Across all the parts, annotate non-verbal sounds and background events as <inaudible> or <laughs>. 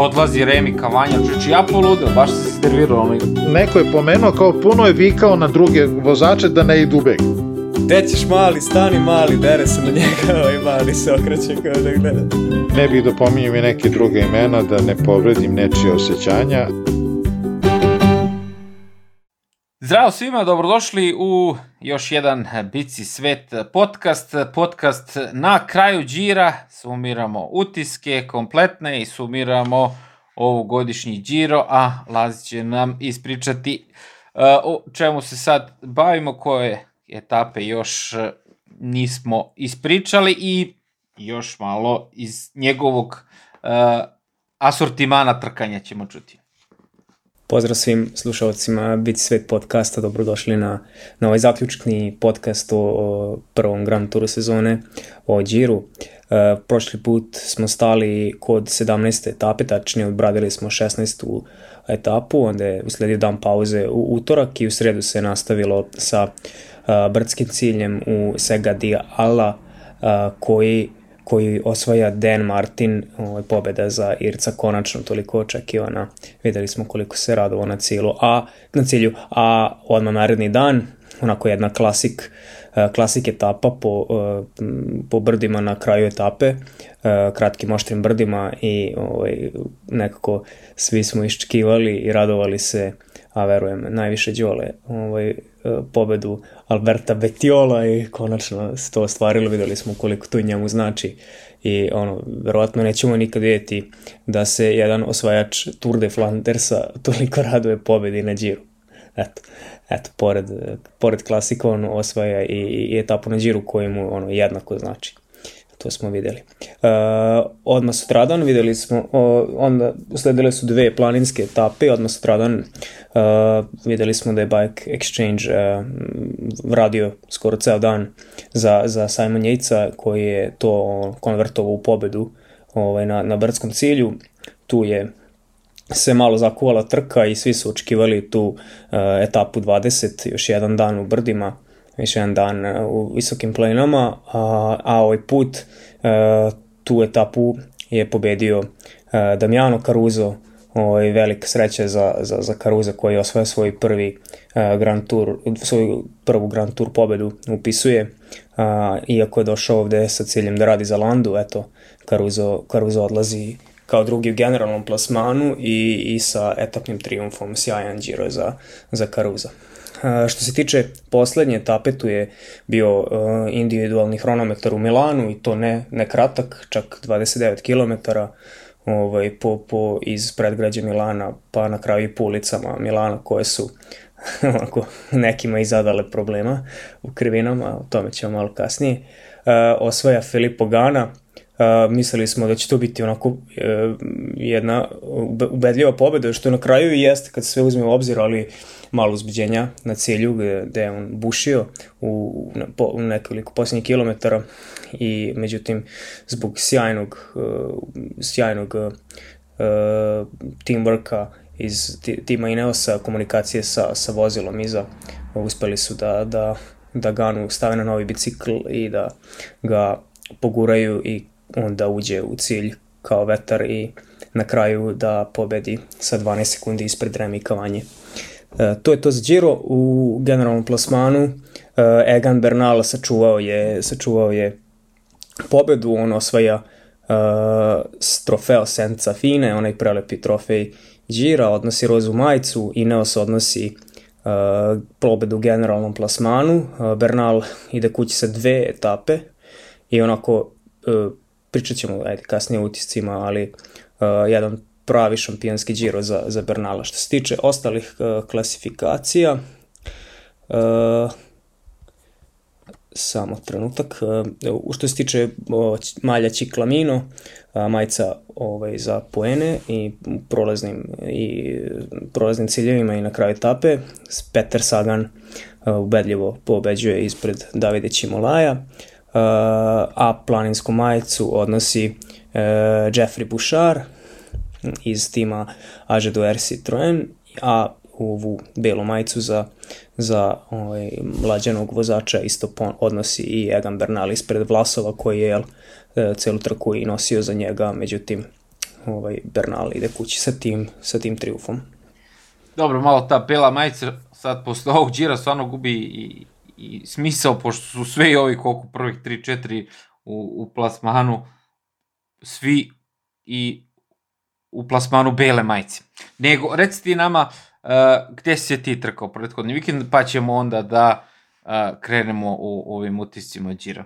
odlazi Remi Kavanja, čuči ja poludeo, baš se servirao onaj. Neko je pomenuo kao puno je vikao na druge vozače da ne idu beg. Gde ćeš mali, stani mali, dere se na njega, <laughs> ovaj mali se okreće kao da gleda. Ne bih da pominjem i neke druge imena da ne povredim nečije osjećanja. Zdravo svima, dobrodošli u još jedan Bici svet podcast. Podcast na kraju džira, sumiramo utiske kompletne i sumiramo ovu godišnji džiro, a Lazi će nam ispričati uh, o čemu se sad bavimo, koje etape još uh, nismo ispričali i još malo iz njegovog uh, asortimana trkanja ćemo čuti. Pozdrav svim slušalcima Biti svet podcasta, dobrodošli na, na ovaj zaključni podcast o, o prvom Grand Touru sezone, o Giro. E, prošli put smo stali kod 17. etape, tačnije odbradili smo 16. etapu, onda je usledio dan pauze u utorak i u sredu se nastavilo sa a, brdskim ciljem u Sega di Alla, a, koji koji osvaja Dan Martin, ovaj, pobeda za Irca, konačno toliko očekivana. Videli smo koliko se radovo na cilu, a na cilju, a odmah naredni dan, onako jedna klasik, eh, klasik etapa po, eh, po brdima na kraju etape, eh, kratkim oštrim brdima i ovaj, nekako svi smo iščekivali i radovali se, a verujem najviše Đole, ovaj, pobedu Alberta Betiola i konačno se to ostvarilo, videli smo koliko to njemu znači i ono, verovatno nećemo nikad vidjeti da se jedan osvajač Tour de Flandersa toliko raduje pobedi na Giro. Eto, eto pored, pored klasika on osvaja i, i etapu na Giro koji mu ono, jednako znači to smo videli. Uh, odmah sutradan videli smo, onda usledile su dve planinske etape, odmah sutradan uh, videli smo da je Bike Exchange uh, radio skoro ceo dan za, za Simon Yates koji je to konvertovao u pobedu ovaj, na, na brdskom cilju. Tu je se malo zakuvala trka i svi su očekivali tu uh, etapu 20, još jedan dan u brdima još jedan dan e, u visokim planinama, a, a ovaj put a, e, tu etapu je pobedio a, e, Damiano Caruso, ovaj, velika sreća za, za, za Caruso koji je osvoja svoj prvi a, Grand Tour, svoju prvu Grand Tour pobedu upisuje, a, iako je došao ovde sa ciljem da radi za Landu, eto, Caruso, Caruso odlazi kao drugi u generalnom plasmanu i, i sa etapnim triumfom sjajan Giro za, za Caruso. Što se tiče poslednje etape, tu je bio uh, individualni hronometar u Milanu i to ne, ne kratak, čak 29 km ovaj, po, po, iz predgrađa Milana pa na kraju i po ulicama Milana koje su <laughs> onako, nekima i zadale problema u krivinama, o tome ćemo malo kasnije. Uh, osvaja Filippo Gana, Uh, mislili smo da će to biti onako uh, jedna ubedljiva pobeda, što na kraju i jeste kad se sve uzme u obzir, ali malo uzbeđenja na cilju gde, gde je on bušio u, na, po, u nekoliko posljednjih kilometara i međutim zbog sjajnog, uh, sjajnog uh, teamworka iz tima Ineosa, komunikacije sa, sa vozilom iza, uspeli su da, da, da Ganu stave na novi bicikl i da ga poguraju i onda uđe u cilj kao vetar i na kraju da pobedi sa 12 sekundi ispred Remi Kavanje. E, to je to za Giro. U generalnom plasmanu e, Egan Bernal sačuvao je, sačuvao je pobedu, on osvaja e, trofeo Senza Fine, onaj prelepi trofej Gira, odnosi rozu majicu, Ineos odnosi uh, pobedu u generalnom plasmanu. Uh, Bernal ide kući sa dve etape i onako uh, pričat ćemo ajde, kasnije utiscima, ali uh, jedan pravi šampionski džiro za, za Bernala. Što se tiče ostalih uh, klasifikacija, uh, samo trenutak, uh, što se tiče uh, malja Ciklamino, uh, majica ovaj, za poene i prolaznim, i prolaznim ciljevima i na kraju etape, Peter Sagan uh, ubedljivo pobeđuje ispred Davide Čimolaja, uh, a planinsku majicu odnosi uh, Jeffrey Bouchard, iz tima Aže Air Citroen, a ovu belu majicu za, za ovaj, mlađenog vozača isto odnosi i Egan Bernal ispred Vlasova koji je jel, e, celu trku i nosio za njega, međutim ovaj, Bernal ide kući sa tim, sa tim triumfom. Dobro, malo ta bela majica sad posle ovog džira stvarno gubi i, i smisao, pošto su sve ovi koliko prvih 3-4 u, u plasmanu, svi i u plasmanu bele majice. Nego, reci ti nama uh, gde si ti trkao prethodni vikend, pa ćemo onda da uh, krenemo u ovim utiscima džira.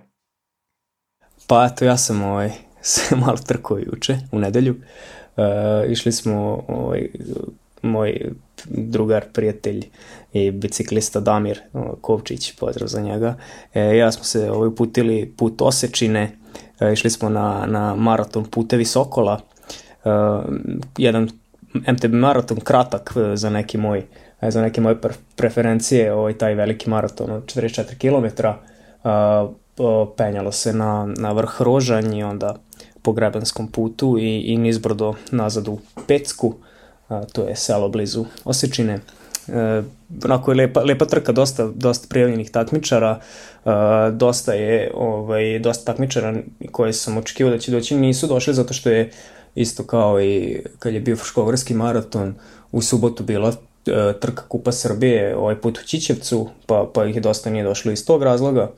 Pa eto, ja sam ovaj, <laughs> se malo trkao juče, u nedelju. Uh, išli smo, ovaj, moj drugar, prijatelj i biciklista Damir Kovčić, pozdrav za njega. E, ja smo se ovaj, putili put Osečine, e, išli smo na, na maraton Putevi Sokola, e, jedan MTB maraton kratak e, za neki moj e, za neke moje preferencije, ovaj taj veliki maraton od 44 km, uh, penjalo se na, na vrh Rožanj i onda po Grebanskom putu i, i nizbrdo nazad u Pecku, a, to je selo blizu Osečine. E, onako je lepa, lepa trka, dosta, dosta prijavljenih takmičara, a, dosta je ovaj, dosta takmičara koje sam očekivao da će doći, nisu došli zato što je isto kao i kad je bio Fruškogorski maraton, u subotu bila e, trka Kupa Srbije, ovaj put u Čičevcu, pa, pa ih dosta nije došlo iz tog razloga,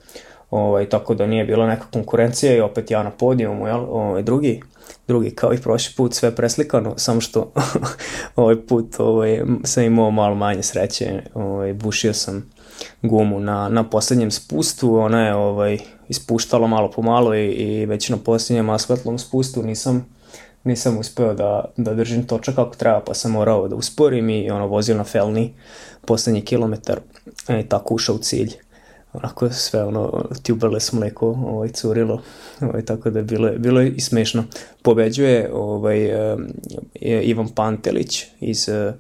ovaj, tako da nije bila neka konkurencija i opet ja na podijumu, jel, ovaj, drugi, drugi kao i prošli put sve preslikano, samo što <laughs> ovaj put ovaj, sam imao malo manje sreće, ovaj, bušio sam gumu na, na poslednjem spustu, ona je ovaj, ispuštala malo po malo i, i već na poslednjem asfaltnom spustu nisam nisam uspeo da, da držim točak kako treba, pa sam morao da usporim i ono vozio na felni poslednji kilometar i tako ušao u cilj onako sve ono tubeless mleko ovaj, curilo, ovaj, tako da je bilo, bilo je i smešno. Pobeđuje ovaj, uh, Ivan Pantelić iz uh,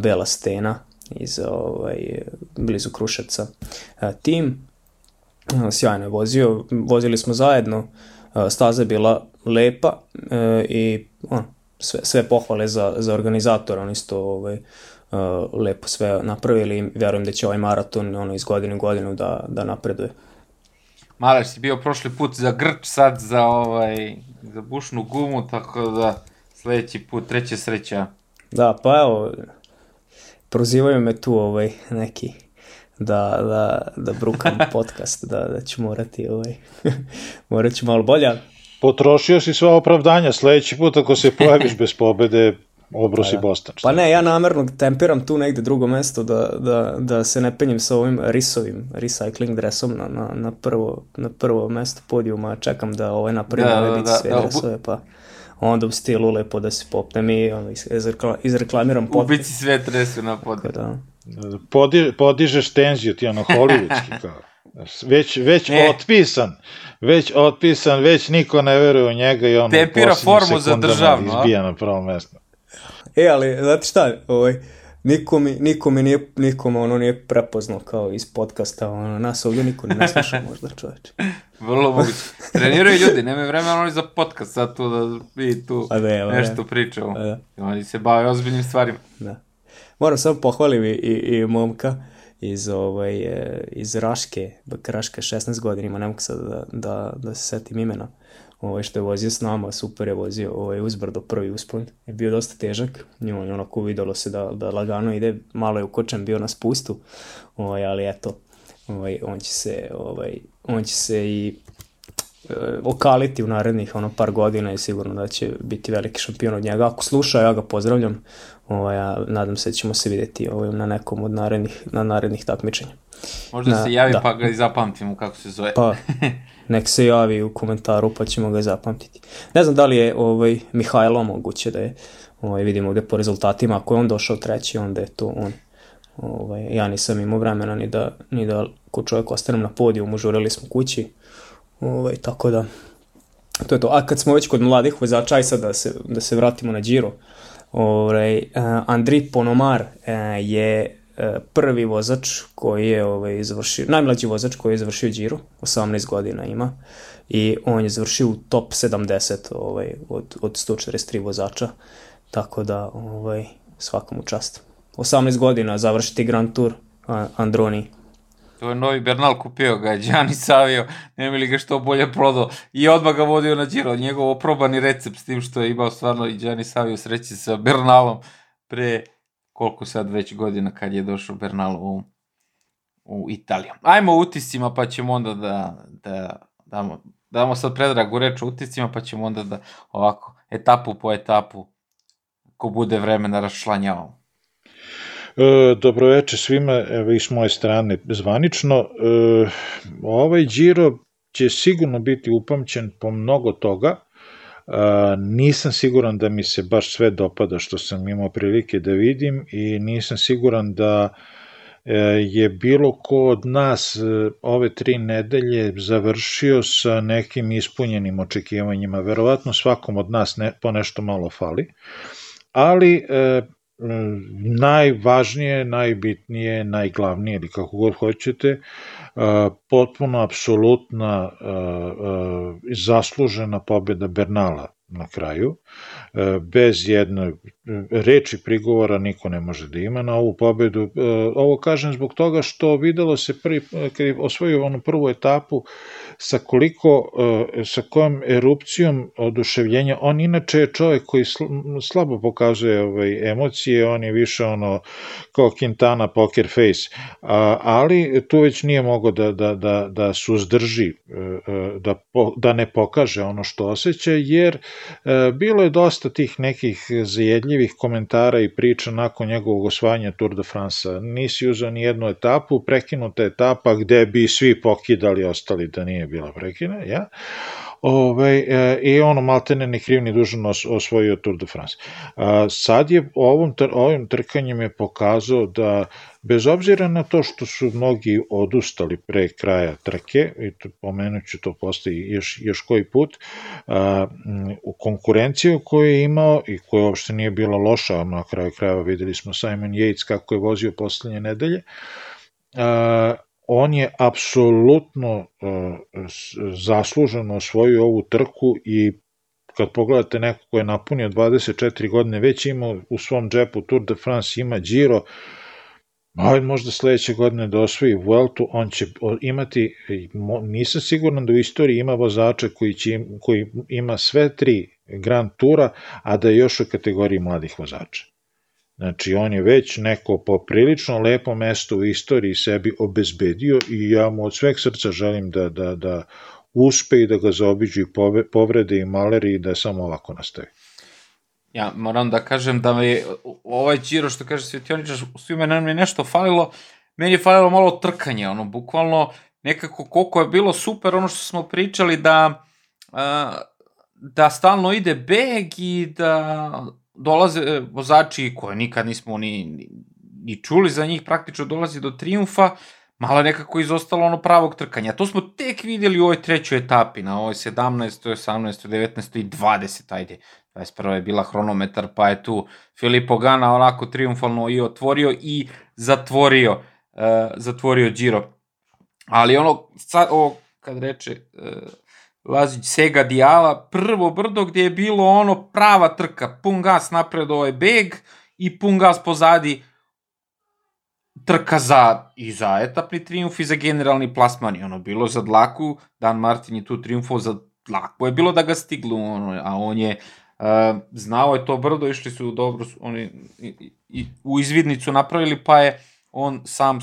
Bela Stena, iz ovaj, blizu Kruševca. Uh, tim, sjajno je vozio, vozili smo zajedno, staza je bila lepa i uh, sve, sve pohvale za, za organizatora, on isto ovaj, lepo sve napravili i verujem da će ovaj maraton ono, iz godine u godinu da, da napreduje. Maleš si bio prošli put za grč, sad za, ovaj, za bušnu gumu, tako da sledeći put treća sreća. Da, pa evo, prozivaju me tu ovaj, neki da, da, da brukam <laughs> podcast, da, da ću morati, ovaj, <laughs> morat ću malo bolje. Potrošio si sva opravdanja, sledeći put ako se pojaviš <laughs> bez pobede, obrusi pa, da. Boston. Pa ne, ja namerno tempiram tu negde drugo mesto da, da, da se ne penjem sa ovim risovim recycling dresom na, na, na, prvo, na prvo mesto podijuma, čekam da ovaj napravim da, ove biti da, sve da, dresove, pa onda u stilu lepo da se popnem i ono, izreklamiram pot. Ubici sve dresu na pod. Da. Podi, podižeš tenziju, ti ono hollywoodski kao. Već, već ne. otpisan, već otpisan, već niko ne veruje u njega i ono Tepira formu za državno. Izbija na prvo mesto. E, ali, znate šta, ovaj, niko mi, niko mi nije, nikom ono nije prepoznao kao iz podcasta, ono, nas ovdje niko ne sluša <laughs> možda čoveče. Vrlo moguće. Treniraju ljudi, nemaju vremena oni za podcast, sad tu da vi tu A da, nešto ne. pričamo. Da. Oni se bave ozbiljnim stvarima. Da. Moram samo pohvalim i, i, i momka iz, ovaj, e, iz Raške, Raška 16 godina ima, ne mogu sad da, da, da se setim imena ovaj, što je vozio s nama, super je vozio ovaj, uzbrdo prvi uspon, je bio dosta težak, on onako videlo se da, da lagano ide, malo je ukočen bio na spustu, ovaj, ali eto, ovaj, on će se, ovaj, on će se i e, okaliti u narednih ono par godina i sigurno da će biti veliki šampion od njega. Ako sluša, ja ga pozdravljam. Ovaj, ja nadam se da ćemo se videti ovaj, na nekom od narednih, na narednih takmičenja. Možda na, se javi da. pa ga i zapamtimo kako se zove. Pa, <laughs> nek se javi u komentaru pa ćemo ga zapamtiti. Ne znam da li je ovaj, Mihajlo moguće da je, ovaj, vidimo gde po rezultatima, ako je on došao treći, onda je to on. Ovaj, ja nisam imao vremena ni da, ni da ko čovjek ostanem na podiju, žurili smo kući, ovaj, tako da to je to. A kad smo već kod mladih vozača, aj sad da se, da se vratimo na Giro, ovaj, uh, Andri Ponomar uh, je prvi vozač koji je ovaj, završio, najmlađi vozač koji je završio Giro, 18 godina ima, i on je završio u top 70 ovaj, od, od 143 vozača, tako da ovaj, svakom u čast. 18 godina završiti Grand Tour Androni. To je novi Bernal kupio ga, Gianni Savio, nema li ga što bolje prodao i odmah ga vodio na Giro, njegov oprobani recept s tim što je imao stvarno i Gianni Savio sreći sa Bernalom pre koliko sad već godina kad je došao Bernal u, u Italiju. Ajmo utiscima pa ćemo onda da, da damo, damo sad predragu reč o utiscima pa ćemo onda da ovako etapu po etapu ko bude vremena raščlanjavamo. E, dobroveče svima, evo i s moje strane zvanično. E, ovaj Giro će sigurno biti upamćen po mnogo toga. Nisam siguran da mi se baš sve dopada što sam imao prilike da vidim i nisam siguran da e, je bilo ko od nas e, ove tri nedelje završio sa nekim ispunjenim očekivanjima. Verovatno svakom od nas ne, po nešto malo fali. Ali e, najvažnije, najbitnije, najglavnije ili kako god hoćete, potpuno apsolutna zaslužena pobjeda Bernala na kraju. Bez jedne reči prigovora niko ne može da ima na ovu pobedu. Ovo kažem zbog toga što videlo se prvi, kad je osvojio onu prvu etapu, sa koliko, e, sa kojom erupcijom oduševljenja, on inače je čovjek koji slabo pokazuje ovaj, emocije, on je više ono kao Quintana poker face, ali tu već nije mogo da, da, da, da suzdrži, e, e, da, da ne pokaže ono što osjeća, jer bilo je dosta tih nekih zajedljivih komentara i priča nakon njegovog osvajanja Tour de France. Nisi uzao ni jednu etapu, prekinuta etapa gde bi svi pokidali ostali da nije bila prekina, ja? Ove, e, I ono maltene ni kriv ni dužan os, osvojio Tour de France. A, sad je ovom, ovim trkanjem je pokazao da bez obzira na to što su mnogi odustali pre kraja trke, i to, pomenut ću to postoji još, još koji put, a, u konkurenciju koju je imao i koja uopšte nije bila loša, na kraju krajeva videli smo Simon Yates kako je vozio poslednje nedelje, a, on je apsolutno uh, zasluženo osvojio ovu trku i kad pogledate neko ko je napunio 24 godine, već ima u svom džepu Tour de France, ima Giro, ajde možda sledeće godine da osvoji Vueltu, on će imati, nisam siguran da u istoriji ima vozača koji, će, koji ima sve tri Grand Tura, a da je još u kategoriji mladih vozača. Znači, on je već neko poprilično lepo mesto u istoriji sebi obezbedio i ja mu od sveg srca želim da, da, da uspe i da ga zaobiđu i povrede i maleri i da samo ovako nastavi. Ja moram da kažem da mi ovaj Giro što kaže Svetioničar, svime nam je nešto falilo, meni je falilo malo trkanje, ono, bukvalno nekako koliko je bilo super ono što smo pričali da da stalno ide beg i da dolaze e, vozači koje nikad nismo ni, ni, ni čuli za njih, praktično dolazi do triumfa, malo je nekako izostalo ono pravog trkanja. To smo tek videli u ovoj trećoj etapi, na ovoj 17. 18. 19. i 20. ajde. 21. je bila hronometar, pa je tu Filippo Gana onako triumfalno i otvorio i zatvorio, uh, zatvorio Giro. Ali ono, sad, ovo, kad reče, uh, Lazić Sega Dijala, prvo brdo gdje je bilo ono prava trka, pun gas napred ovaj beg i pun gas pozadi. Trka za i za etapni triumf i za generalni plasman. I ono bilo za dlaku, Dan Martin je tu triumfo za dlaku. Je bilo da ga stiglu, ono, a on je uh, znao je to brdo, išli su dobro, oni i, i, u izvidnicu napravili, pa je on sam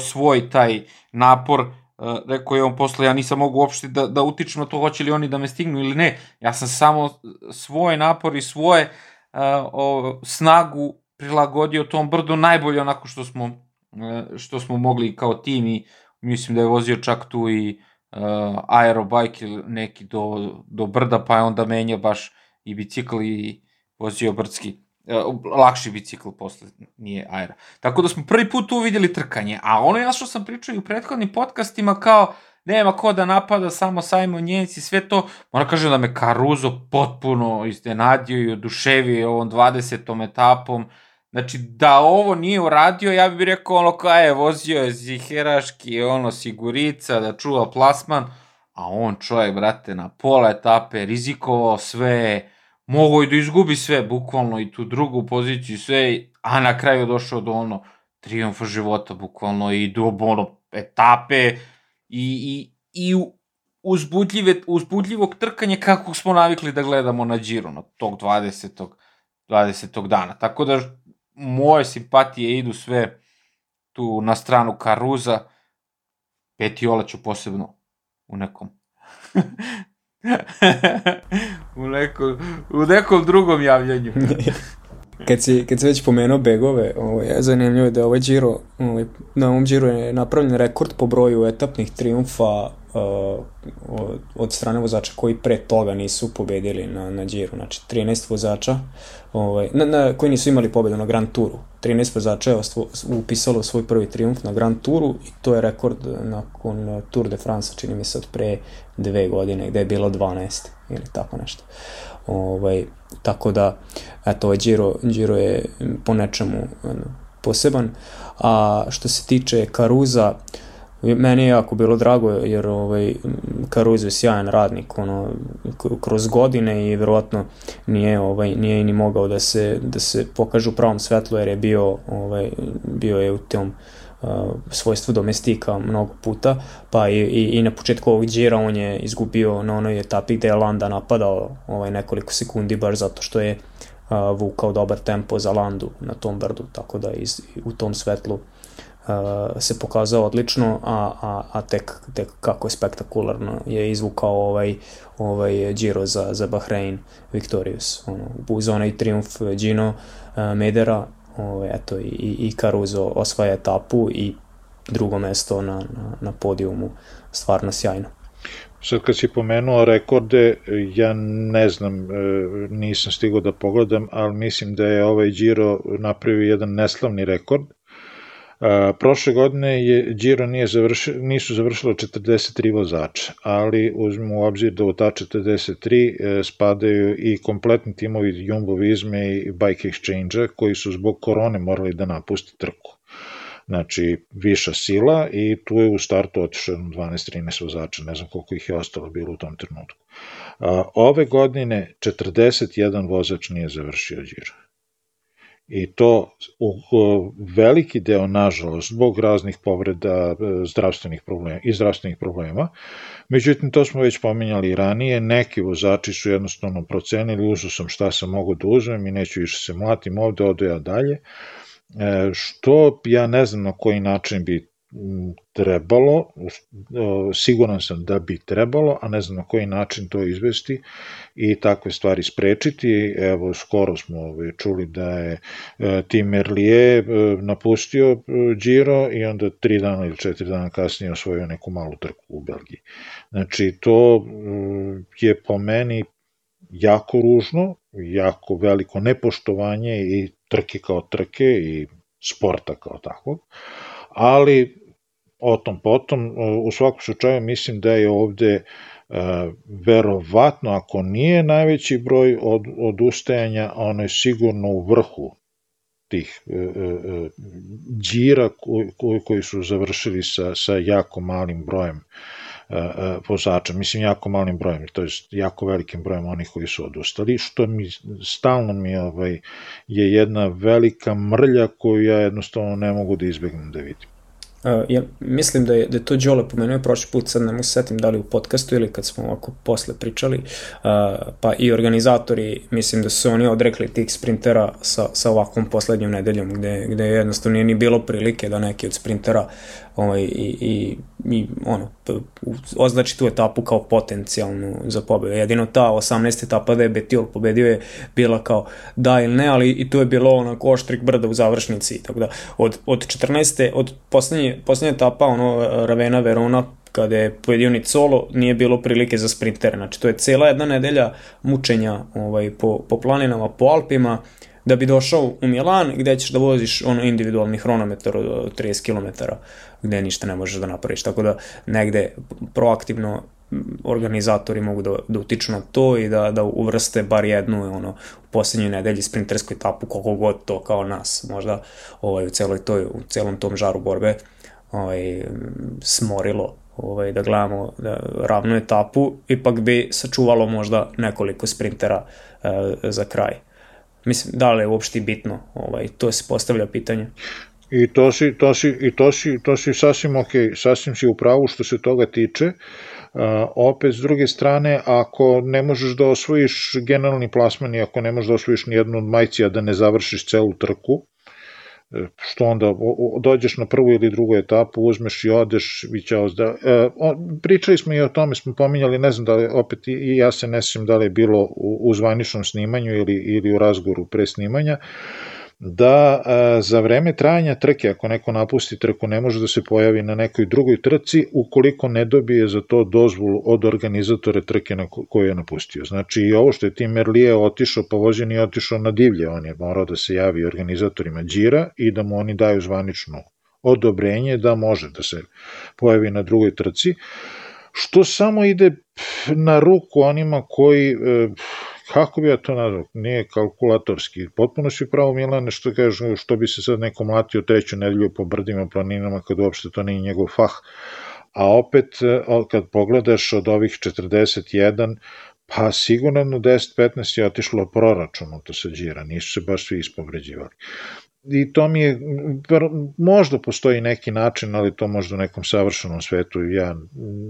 svoj taj napor Uh, rekao je on posle, ja nisam mogu uopšte da, da utičem na to hoće li oni da me stignu ili ne. Ja sam samo svoj napor i svoje uh, o, snagu prilagodio tom brdu najbolje onako što smo, uh, što smo mogli kao tim i mislim da je vozio čak tu i uh, aerobike ili neki do, do brda pa je onda menja baš i bicikl i vozio brdski lakši bicikl posle, nije aera. Tako da smo prvi put tu trkanje, a ono ja što sam pričao i u prethodnim podcastima kao nema ko da napada, samo Simon Jens i sve to, moram kažem da me Caruso potpuno iznenadio i oduševio ovom 20. etapom, Znači, da ovo nije uradio, ja bih rekao ono kao je, vozio je ziheraški, ono, sigurica, da čuva plasman, a on čovjek, brate, na pola etape, rizikovao sve, mogao i da izgubi sve, bukvalno i tu drugu poziciju, sve, a na kraju došao do ono, triumfa života, bukvalno, i do ono, etape i, i, i uzbudljive, uzbudljivog trkanja kako smo navikli da gledamo na Giro, na tog 20. 20. dana. Tako da moje simpatije idu sve tu na stranu Karuza, Petiola ću posebno u nekom <laughs> u, nekom, u nekom drugom javljanju. <laughs> kad, si, kad si već pomenuo begove, ovo, je zanimljivo da ovaj Giro, ovaj, na ovom Giro je napravljen rekord po broju etapnih triumfa uh, od strane vozača koji pre toga nisu pobedili na, na Giro, znači 13 vozača ovaj, na, na, koji nisu imali pobedu na Grand Touru. 13 vozača je upisalo svoj prvi triumf na Grand Touru i to je rekord nakon Tour de France, čini mi se od pre dve godine, gde je bilo 12 ili tako nešto. Ovaj, tako da, eto, ovaj Giro, Giro je po nečemu poseban. A što se tiče Karuza, Meni je jako bilo drago jer ovaj, Caruso je sjajan radnik ono, kroz godine i verovatno nije, ovaj, nije ni mogao da se, da se pokaže u pravom svetlu jer je bio, ovaj, bio je u tom uh, svojstvu domestika mnogo puta, pa i, i, i na početku ovog džira on je izgubio na onoj etapi gde je Landa napadao ovaj, nekoliko sekundi baš zato što je uh, vukao dobar tempo za Landu na tom brdu, tako da iz, u tom svetlu se pokazao odlično, a, a, a tek, tek kako je spektakularno je izvukao ovaj, ovaj Giro za, za Bahrein Victorious. Ono, uz onaj triumf Gino Medera, ovaj, eto, i, i Caruso osvaja etapu i drugo mesto na, na, na podijumu, stvarno sjajno. Sad kad si pomenuo rekorde, ja ne znam, e, nisam stigao da pogledam, ali mislim da je ovaj Giro napravio jedan neslavni rekord, A, prošle godine je Giro nije završi, nisu završilo 43 vozača, ali uzmemo u obzir da u ta 43 e, spadaju i kompletni timovi Jumbo Visme i Bike Exchange-a koji su zbog korone morali da napuste trku. Znači, viša sila i tu je u startu otišao 12-13 vozača, ne znam koliko ih je ostalo bilo u tom trenutku. A, ove godine 41 vozač nije završio Giro i to u veliki deo, nažalost, zbog raznih povreda e, zdravstvenih problema i zdravstvenih problema. Međutim, to smo već pominjali ranije, neki vozači su jednostavno procenili, uzao sam šta sam mogu da uzmem i neću više se mlatim ovde, odo ja dalje, e, što ja ne znam na koji način bi trebalo, siguran sam da bi trebalo, a ne znam na koji način to izvesti i takve stvari sprečiti. Evo, skoro smo ovaj, čuli da je e, Tim Merlier e, napustio e, Giro i onda tri dana ili četiri dana kasnije osvojio neku malu trku u Belgiji. Znači, to je po meni jako ružno, jako veliko nepoštovanje i trke kao trke i sporta kao takvog ali o tom potom, u svakom slučaju mislim da je ovde e, verovatno, ako nije najveći broj od, odustajanja, ono je sigurno u vrhu tih e, e, džira koji, koji su završili sa, sa jako malim brojem vozača, mislim jako malim brojem, to je jako velikim brojem onih koji su odustali, što mi stalno mi ovaj, je jedna velika mrlja koju ja jednostavno ne mogu da izbegnem da vidim. Uh, ja mislim da je, da je to Đole pomenuo prošli put, sad ne se setim da li u podcastu ili kad smo ovako posle pričali, uh, pa i organizatori, mislim da su oni odrekli tih sprintera sa, sa ovakvom poslednjom nedeljom, gde, gde jednostavno nije ni bilo prilike da neki od sprintera ovaj, i, i, i ono, označi tu etapu kao potencijalnu za pobedu. Jedino ta 18. etapa da je Betiol pobedio je bila kao da ili ne, ali i tu je bilo onako oštrik brda u završnici. Tako da od, od 14. od poslednje, poslednje etapa ono Ravena Verona kada je pojedio ni solo, nije bilo prilike za sprintere. Znači, to je cela jedna nedelja mučenja ovaj, po, po planinama, po Alpima, da bi došao u Milan gde ćeš da voziš ono individualni hronometar od 30 km gde ništa ne možeš da napraviš. Tako da negde proaktivno organizatori mogu da, da utiču na to i da, da uvrste bar jednu ono, u poslednjoj nedelji sprintersku etapu, koliko god to kao nas možda ovaj, u, celoj toj, u celom tom žaru borbe ovaj, smorilo ovaj, da gledamo da, ravnu etapu, ipak bi sačuvalo možda nekoliko sprintera eh, za kraj. Mislim, da li je uopšte bitno? Ovaj, to se postavlja pitanje. I to si, to si, i to si, to si sasvim ok, sasvim si u pravu što se toga tiče. Uh, opet, s druge strane, ako ne možeš da osvojiš generalni plasman i ako ne možeš da osvojiš ni jednu od majci, a da ne završiš celu trku, e, što onda dođeš na prvu ili drugu etapu, uzmeš i odeš i ćao da... E, pričali smo i o tome, smo pominjali, ne znam da li, opet i ja se ne sjećam da li je bilo u, u zvaničnom snimanju ili, ili u razgovoru pre snimanja, da a, za vreme trajanja trke, ako neko napusti trku, ne može da se pojavi na nekoj drugoj trci ukoliko ne dobije za to dozvolu od organizatora trke na koju je napustio. Znači i ovo što je Tim Merlije otišao, pa vozi nije otišao na divlje, on je morao da se javi organizatorima džira i da mu oni daju zvanično odobrenje da može da se pojavi na drugoj trci, što samo ide na ruku onima koji e, kako bi ja to nazvao, nije kalkulatorski, potpuno si pravo Milane što kažu, što bi se sad neko mlatio treću nedelju po brdima, planinama, kad uopšte to nije njegov fah, a opet e, kad pogledaš od ovih 41, pa sigurno 10-15 je otišlo proračunu to se džira, nisu se baš svi ispovređivali i to mi je, možda postoji neki način, ali to možda u nekom savršenom svetu ja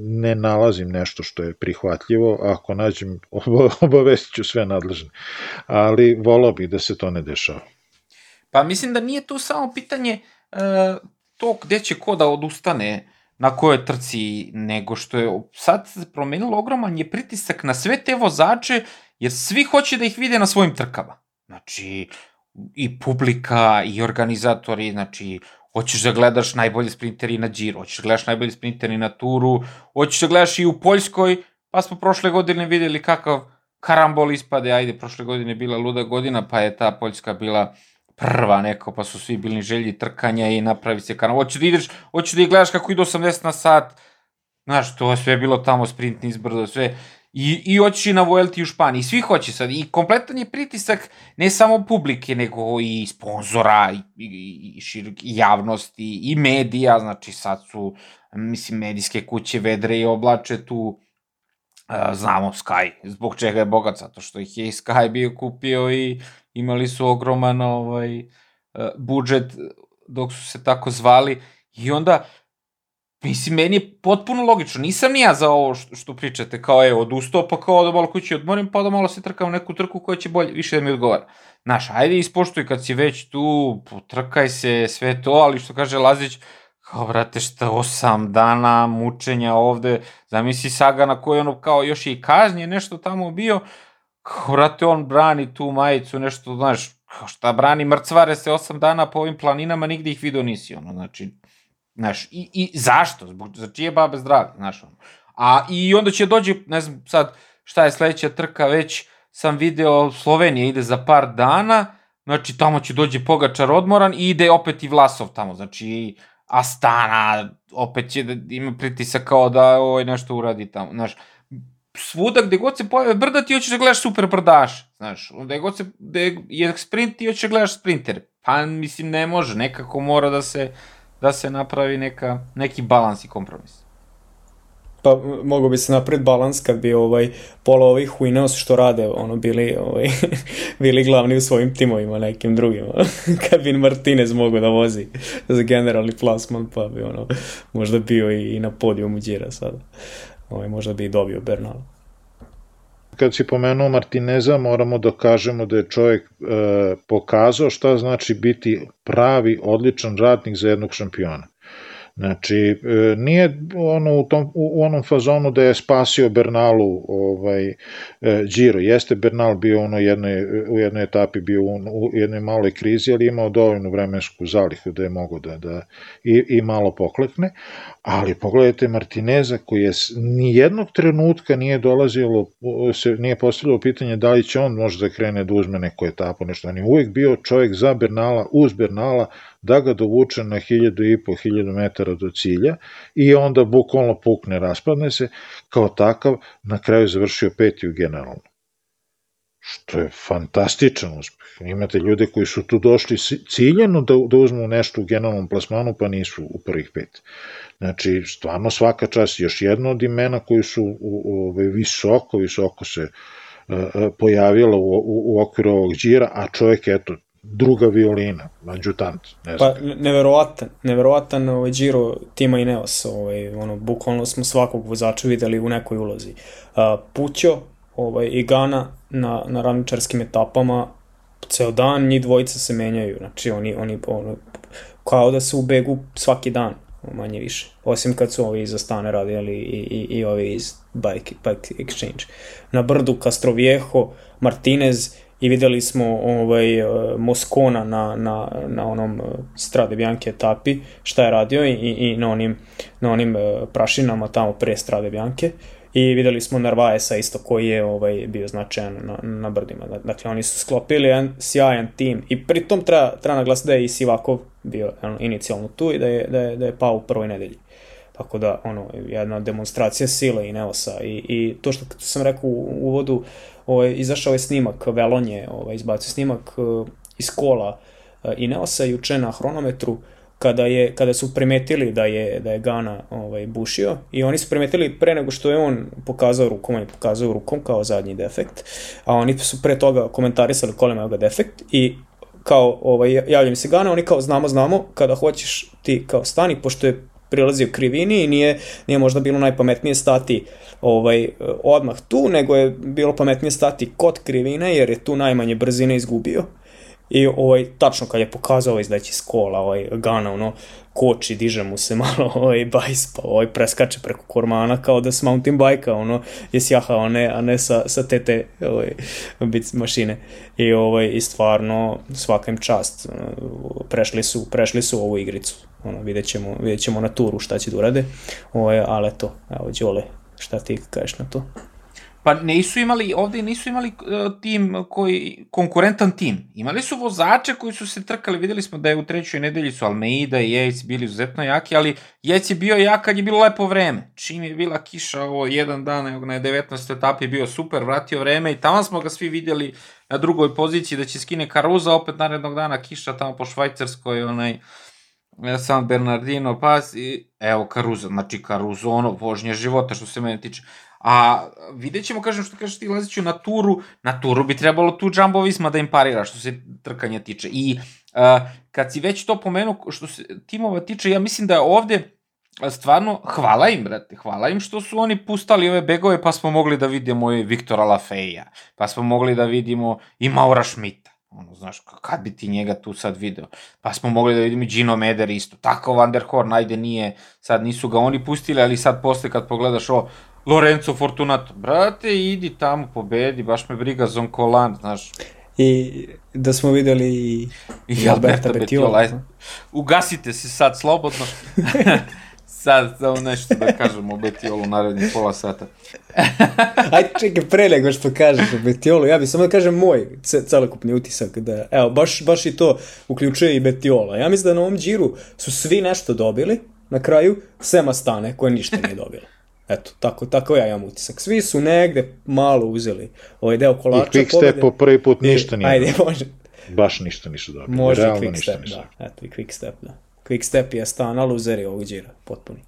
ne nalazim nešto što je prihvatljivo, ako nađem <laughs> obavestit ću sve nadležne, ali volao bih da se to ne dešava. Pa mislim da nije to samo pitanje e, to gde će ko da odustane na kojoj trci, nego što je sad promenilo ogroman je pritisak na sve te vozače, jer svi hoće da ih vide na svojim trkama. Znači, i publika i organizatori, znači hoćeš da gledaš najbolji sprinteri na Giro, hoćeš da gledaš najbolji sprinteri na Turu, hoćeš da gledaš i u Poljskoj, pa smo prošle godine videli kakav karambol ispade, ajde, prošle godine bila luda godina, pa je ta Poljska bila prva neko, pa su svi bili želji trkanja i napravi se karambol. Hoćeš da ideš, hoćeš da gledaš kako idu 80 na sat, znaš, to je sve bilo tamo sprint nizbrdo, sve, I, i hoćeš i na Vuelti u Španiji, svi hoće sad. I kompletan je pritisak ne samo publike, nego i sponzora, i, i, i, širok, i javnosti, i medija, znači sad su, mislim, medijske kuće vedre i oblače tu, uh, znamo Sky, zbog čega je bogat, zato što ih je i Sky bio kupio i imali su ogroman ovaj, uh, budžet dok su se tako zvali, i onda Mislim, meni je potpuno logično. Nisam ni ja za ovo što, pričate, kao je odustao, pa kao da malo kući odmorim, pa da malo se trkam neku trku koja će bolje, više da mi odgovara. Znaš, ajde ispoštuj kad si već tu, potrkaj se, sve to, ali što kaže Lazić, kao, brate, šta, osam dana mučenja ovde, zamisli saga na kojoj ono, kao, još i kaznje, nešto tamo bio, kao, brate, on brani tu majicu, nešto, znaš, kao šta brani, mrcvare se osam dana po ovim planinama, nigde ih vidio nisi, ono, znači, Znaš, i, i zašto? Zbog, za čije babe zdravlje, znaš, ono. A i onda će dođe, ne znam sad šta je sledeća trka, već sam video Slovenija ide za par dana, znači tamo će dođe Pogačar odmoran i ide opet i Vlasov tamo, znači Astana, opet će da ima pritisak kao da ovaj nešto uradi tamo, znaš, svuda gde god se pojave brda ti hoćeš da gledaš super brdaš, znaš, gde god se, gde je sprint ti hoćeš da gledaš sprinter, pa mislim ne može, nekako mora da se da se napravi neka, neki balans i kompromis. Pa mogo bi se napraviti balans kad bi ovaj pola ovih Winos što rade ono bili ovaj <laughs> bili glavni u svojim timovima nekim drugim. <laughs> kad bi Martinez mogao da vozi za generalni plasman pa bi ono možda bio i, i na podijumu Đira sada. Ovaj možda bi i dobio Bernal kad si pomenuo Martineza, moramo da kažemo da je čovjek e, pokazao šta znači biti pravi, odličan radnik za jednog šampiona. Znači, e, nije ono u, tom, u onom fazonu da je spasio Bernalu ovaj, e, Giro. Jeste Bernal bio ono jednoj, u jednoj etapi bio u, u jednoj maloj krizi, ali imao dovoljnu vremensku zalihu da je mogo da, da i, i malo poklekne. Ali pogledajte Martineza koji je ni jednog trenutka nije dolazilo, se nije postavljalo pitanje da li će on možda da krene da uzme neku etapu, nešto. On je uvijek bio čovjek za Bernala, uz Bernala, da ga dovuče na hiljadu i po, hiljadu metara do cilja i onda bukvalno pukne, raspadne se, kao takav na kraju završio peti u generalno. Što je fantastičan uspeh. Imate ljude koji su tu došli ciljeno da, da uzmu nešto u generalnom plasmanu, pa nisu u prvih pet. Znači, stvarno svaka čast, još jedno od imena koji su u, u, u, visoko, visoko se uh, pojavila u, u, u okviru ovog džira, a čovjek, eto, druga violina, adjutant, ne znam. Pa, neverovatan, neverovatan ovaj, Giro Tima Ineos, ovaj, ono, bukvalno smo svakog vozača videli u nekoj ulozi. Uh, Pućo ovaj, i Gana na, na ravničarskim etapama, ceo dan njih dvojica se menjaju, znači oni, oni ono, kao da su u begu svaki dan, manje više. Osim kad su ovi iz Astane radili i, i, i ovi iz Bike, Bike Exchange. Na brdu Castroviejo, Martinez i videli smo ovaj, Moskona na, na, na onom Strade Bianche etapi, šta je radio i, i na onim, na onim prašinama tamo pre Strade Bianche i videli smo Narvaesa isto koji je ovaj bio značajan na, na brdima. Dakle, oni su sklopili jedan sjajan tim i pritom treba, treba naglasiti da je i Sivakov bio ono, inicijalno tu i da je, da je, da je pao u prvoj nedelji. Tako da, ono, jedna demonstracija sile i Neosa i, i to što sam rekao u uvodu, ovaj, izašao je snimak, Velon je ovaj, izbacio snimak uh, iz kola uh, i Neosa juče na hronometru, uh, kada, je, kada su primetili da je, da je Gana ovaj, bušio i oni su primetili pre nego što je on pokazao rukom, on je pokazao rukom kao zadnji defekt, a oni su pre toga komentarisali kolima ga defekt i kao ovaj, javljam se Gana, oni kao znamo, znamo, kada hoćeš ti kao stani, pošto je prilazio krivini i nije, nije možda bilo najpametnije stati ovaj, odmah tu, nego je bilo pametnije stati kod krivine, jer je tu najmanje brzine izgubio I ovaj, tačno kad je pokazao ovaj izdaći s kola, ovaj, Gana, ono, koči, diže mu se <laughs> malo ovaj bajs, pa ovaj preskače preko kormana kao da s mountain bike-a, ono, je sjahao, a ne, a ne sa, sa tete ovaj, bit mašine. I, ovaj, I stvarno, svaka im čast, prešli su, prešli su ovu igricu. Ono, vidjet ćemo, vidjet ćemo na turu šta će da urade, ovaj, ali to, evo, Đole, šta ti kažeš na to? Pa nisu imali, ovde nisu imali uh, tim koji, konkurentan tim. Imali su vozače koji su se trkali, videli smo da je u trećoj nedelji su Almeida i Yates bili izuzetno jaki, ali Yates je bio jak kad je bilo lepo vreme. Čim je bila kiša ovo jedan dan, na 19. etapi bio super, vratio vreme i tamo smo ga svi videli na drugoj poziciji da će skine Karuza, opet narednog dana kiša tamo po Švajcarskoj, onaj e, San Bernardino pas i evo Karuza, znači Karuza ono vožnje života što se mene tiče. A vidjet ćemo, kažem, što kažeš ti, Laziću, na turu, na turu bi trebalo tu Jumbo Visma da im parira, što se trkanja tiče. I uh, kad si već to pomenuo, što se timova tiče, ja mislim da je ovde stvarno, hvala im, brate, hvala im što su oni pustali ove begove, pa smo mogli da vidimo i Viktora Lafeja, pa smo mogli da vidimo i Maura Schmidta. Ono, znaš, kad bi ti njega tu sad video? Pa smo mogli da vidimo i Gino Meder isto. Tako Van der Horn, ajde nije, sad nisu ga oni pustili, ali sad posle kad pogledaš ovo, Lorenzo Fortunato, brate, idi tamo, pobedi, baš me briga Zonkolan, znaš. I da smo videli i, I Alberta Betiola. Ugasite se sad slobodno. <laughs> sad samo nešto da kažem o Betiolu narednih pola sata. <laughs> Ajde čekaj, pre nego što kažeš o Betiolu, ja bih samo da kažem moj celokupni utisak, da, evo, baš, baš i to uključuje i Betiola. Ja mislim da na ovom džiru su svi nešto dobili, na kraju, sem Astane, koje ništa nije dobila. Eto, tako, tako ja imam utisak. Svi su negde malo uzeli ovaj deo kolača. I quick step po prvi put ništa nije. Ajde, može. Baš ništa nisu dobili. Može Realno quick step, ništa. da. Eto, i quick step, da. Quick step je stana luzeri ovog džira, potpuni.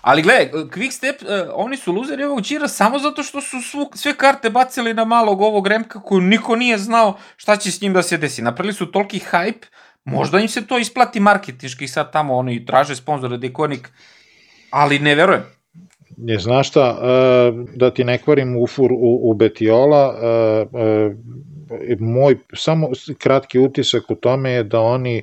Ali gledaj, Quick Step, uh, oni su luzeri ovog džira samo zato što su svu, sve karte bacili na malog ovog Remka koju niko nije znao šta će s njim da se desi. Napravili su toliki hype, možda im se to isplati marketinški sad tamo, oni traže sponzore Dekonik, ali ne verujem. Je, znaš šta, e, da ti ne kvarim ufur u, u Betiola, e, e, moj samo kratki utisak u tome je da oni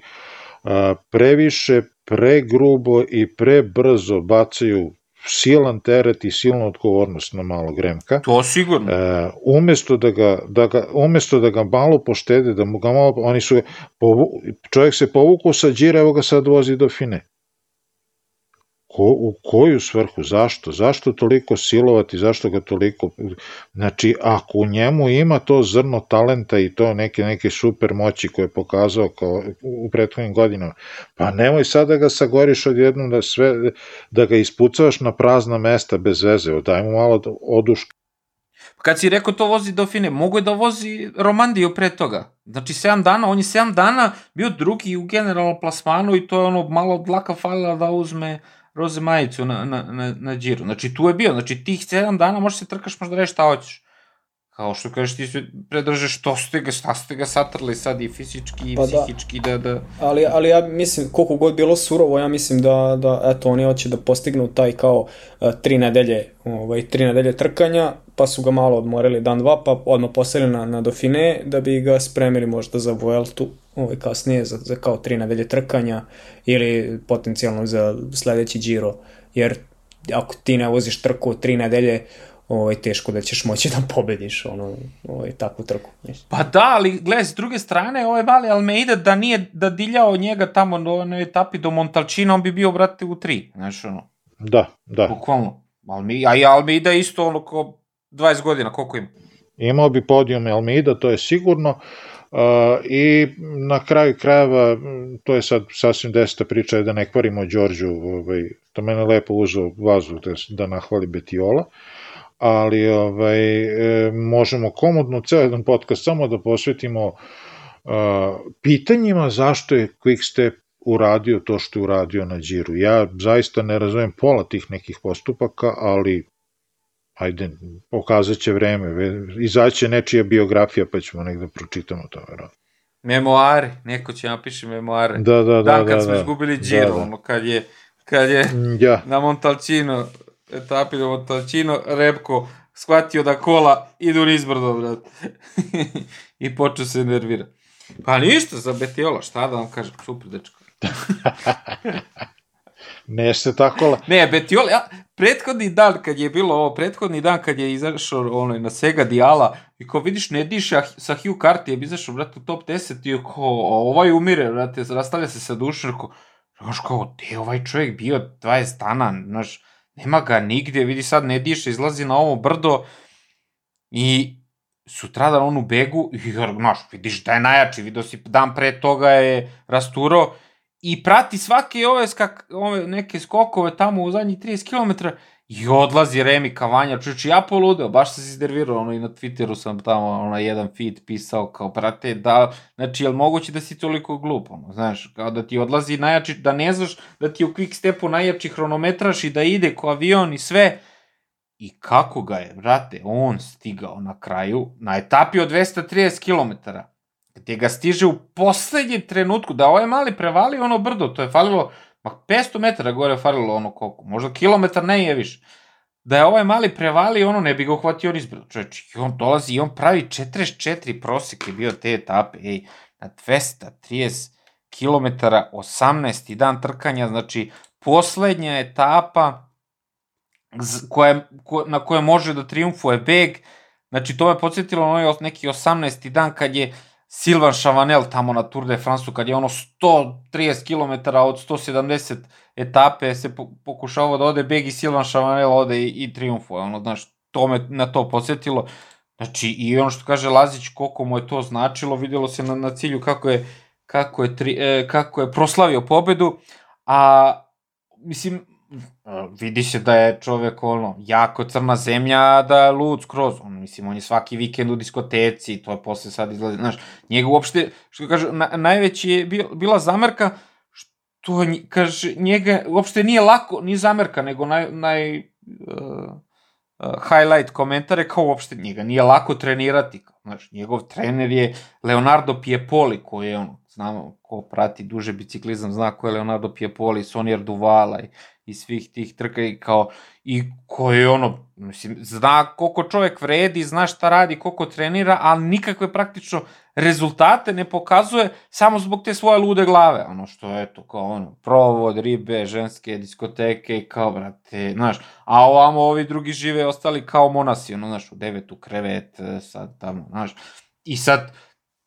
previše, pregrubo i prebrzo bacaju silan teret i silnu odgovornost na malog Remka. To sigurno. E, umesto, da ga, da ga, umesto da ga malo poštede, da mu ga malo, oni su, povu, čovjek se povukao sa džira, evo ga sad vozi do fine. Ko, u koju svrhu, zašto, zašto toliko silovati, zašto ga toliko, znači ako u njemu ima to zrno talenta i to neke, neke super moći koje je pokazao kao u prethodnim godinama, pa nemoj sad da ga sagoriš odjednom da sve, da ga ispucavaš na prazna mesta bez veze, daj mu malo oduška. Kad si rekao to vozi Dauphine, mogo je da vozi Romandiju pre toga. Znači 7 dana, on je 7 dana bio drugi u generalnom plasmanu i to je ono malo dlaka falila da uzme roze majicu na, na, na, na džiru. Znači, tu je bio. Znači, tih 7 dana možeš se trkaš, možda reći šta hoćeš. Kao što kažeš ti se predrže što ste ga, šta ste ga satrli sad i fizički i Pa da. psihički da, da, Ali, ali ja mislim, koliko god bilo surovo, ja mislim da, da eto, oni hoće da postignu taj kao uh, tri nedelje, ovaj, tri nedelje trkanja, pa su ga malo odmorili dan, dva, pa odmah poslali na, na Dauphine, da bi ga spremili možda za Vueltu, ovaj, kasnije, za, za kao tri nedelje trkanja, ili potencijalno za sledeći Giro, jer ako ti ne voziš trku tri nedelje, ovaj, teško da ćeš moći da pobediš ono, ovaj, takvu trku. Mislim. Pa da, ali gledaj, s druge strane, ovaj Vali Almeida da nije da diljao njega tamo na onoj etapi do Montalčina, on bi bio, brate, u tri, znaš, ono, Da, da. bukvalno. Almi, a i Almeida isto, ono, ko 20 godina, koliko ima? Imao bi podijum Elmida, to je sigurno. Uh, I na kraju krajeva, to je sad sasvim deseta priča, da ne kvarimo Đorđu, ovaj, to mene lepo uzeo vazu da, da nahvali Betiola, ali ovaj, e, možemo komodno ceo jedan podcast samo da posvetimo uh, pitanjima zašto je Quickstep uradio to što je uradio na Điru. Ja zaista ne razumem pola tih nekih postupaka, ali ajde, pokazat će vreme, izaće nečija biografija pa ćemo negde pročitamo to, verovatno. Memoari, neko će napiše memoare. Da, da, da, Dan kad da, smo da. izgubili Da, Giro, da. ono, kad je, kad je Ja, na Montalcino, etapi do Montalcino, Repko shvatio da kola idu nizbrdo, brat. <laughs> I počeo se nervira. Pa ništa za Betiola, šta da vam kažem, super dečko. <laughs> ne se tako... La... Ne, Betiola, ja, prethodni dan kad je bilo ovo, prethodni dan kad je izašao ono, na Sega Diala, i ko vidiš ne diše, a sa Hugh Carty je izašao, brate, u top 10 i a ovaj umire, brate, rastavlja se sa dušom, rekao, znaš kao, gde je ovaj čovjek bio 20 dana, znaš, nema ga nigde, vidi sad ne diše, izlazi na ovo brdo i sutradan on u begu, i, znaš, vidiš da je najjači, vidio si dan pre toga je rasturo i prati svake ove, skak, ove neke skokove tamo u zadnjih 30 km i odlazi Remi Kavanja, čuči, ja poludeo, baš sam se iznervirao, ono i na Twitteru sam tamo ono, jedan feed pisao kao, brate, da, znači, je li moguće da si toliko glup, ono, znaš, kao da ti odlazi najjači, da ne znaš da ti u quick stepu najjači hronometraš i da ide ko avion i sve, I kako ga je, brate, on stigao na kraju, na etapi od 230 km, gde ga stiže u poslednjem trenutku, da ovaj mali prevali ono brdo, to je falilo, ma 500 metara gore je falilo ono koliko, možda kilometar ne je više. Da je ovaj mali prevali, ono ne bi ga uhvatio nizbrdo, čoveč, i on dolazi i on pravi 44 prosek je bio te etape, ej, na 230 km, 18. dan trkanja, znači poslednja etapa, koje, ko, na koje može da triumfuje beg. Znači, to me podsjetilo os- neki 18. dan kad je Silvan Chavanel tamo na Tour de France-u, kad je ono 130 km od 170 etape se po, pokušavao da ode beg i Silvan Chavanel ode i, i triumfuje. Ono, znaš, to me na to podsjetilo. Znači, i ono što kaže Lazić, koliko mu je to značilo, videlo se na, na cilju kako je, kako je, tri, e, kako je proslavio pobedu, a mislim, vidi se da je čovek ono, jako crna zemlja, da je lud skroz, on, mislim, on je svaki vikend u diskoteci, to je posle sad izlazi, znaš, njega uopšte, što kaže, na, najveći je bil, bila zamerka, što, kaže, njega uopšte nije lako, ni zamerka, nego naj, naj, uh, uh, highlight komentare kao uopšte njega nije lako trenirati, kao, znaš, njegov trener je Leonardo Piepoli, koji je ono, znamo, ko prati duže biciklizam, zna ko je Leonardo Piepoli, Sonjer Duvala i, i svih tih trka i kao, i koji je ono, mislim, zna koliko čovek vredi, zna šta radi, koliko trenira, ali nikakve praktično rezultate ne pokazuje samo zbog te svoje lude glave, ono što je to kao ono, provod, ribe, ženske diskoteke i kao, brate, znaš, a ovamo ovi drugi žive ostali kao monasi, ono, znaš, u devetu krevet, e, sad tamo, znaš, i sad,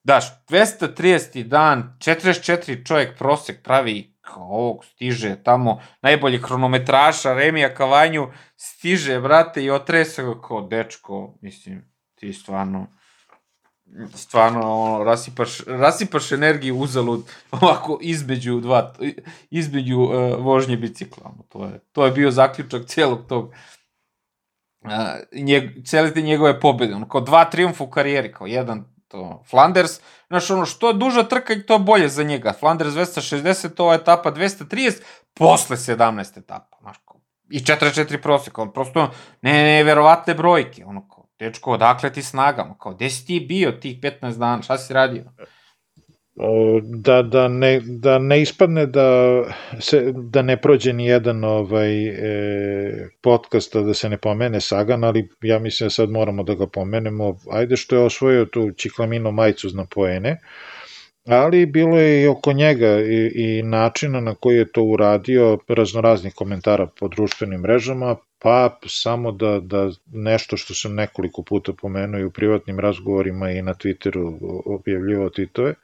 daš, 230. dan, 44 čovjek prosek pravi kao ovog stiže tamo, najbolji hronometraša, Remija Kavanju, stiže, brate, i otresa ga kao dečko, mislim, ti stvarno, stvarno, ono, rasipaš, rasipaš energiju uzalud, ovako, između dva, između uh, vožnje bicikla, to je, to je bio zaključak cijelog tog, uh, njeg, cijeli te njegove pobjede, ono, kao dva triumfa u karijeri, kao jedan to Flanders, znaš, ono, što duža trka, to je bolje za njega. Flanders 260, ova etapa 230, posle 17 etapa, znaš, kao, i 44 proseka, on prosto, ne, ne, verovatne brojke, ono, kao, dečko, odakle ti snagama? Kao, gde si ti bio tih 15 dana, šta si radio? Da, da, ne, da ne ispadne da, se, da ne prođe ni jedan ovaj, e, podcast, da se ne pomene Sagan, ali ja mislim da sad moramo da ga pomenemo. Ajde što je osvojio tu Čiklamino majicu na poene, ali bilo je i oko njega i, i načina na koji je to uradio, raznoraznih komentara po društvenim mrežama, pa samo da, da nešto što sam nekoliko puta pomenuo i u privatnim razgovorima i na Twitteru objavljivao titove, E,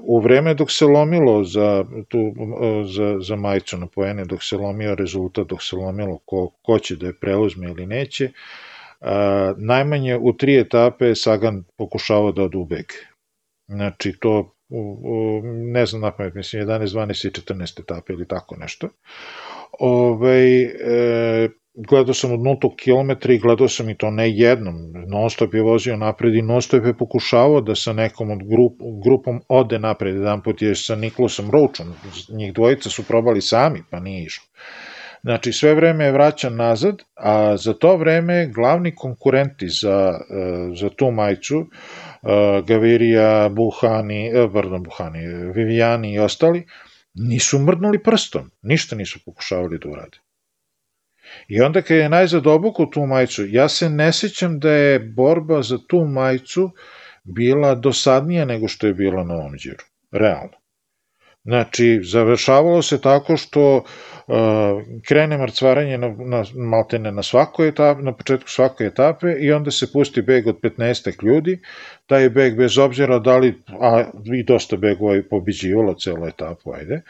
u vreme dok se lomilo za, tu, za, za majicu na poene, dok se lomio rezultat, dok se lomilo ko, ko će da je preuzme ili neće, e, najmanje u tri etape Sagan pokušavao da od ubeg. Znači to u, u, ne znam napamet, mislim 11, 12 i 14 etape ili tako nešto. Ove, ovaj, e, gledao sam od nultog kilometra i gledao sam i to ne jednom, non stop je vozio napred i non stop je pokušavao da sa nekom od grup, grupom ode napred, jedan put je sa Niklosom Roachom, njih dvojica su probali sami, pa nije išlo. Znači, sve vreme je vraćan nazad, a za to vreme glavni konkurenti za, e, za tu majicu, e, Gavirija, Buhani, e, pardon, Buhani, Vivijani i ostali, nisu mrdnuli prstom, ništa nisu pokušavali da urade. I onda kad je najzad obuku tu majicu, ja se ne sećam da je borba za tu majicu bila dosadnija nego što je bila na ovom džiru. Realno. Znači, završavalo se tako što krene mrcvaranje na, na, maltene na svakoj etape, na početku svake etape i onda se pusti beg od 15 ljudi. Taj beg, bez obzira da li, a i dosta begova je pobiđivalo celu etapu, ajde,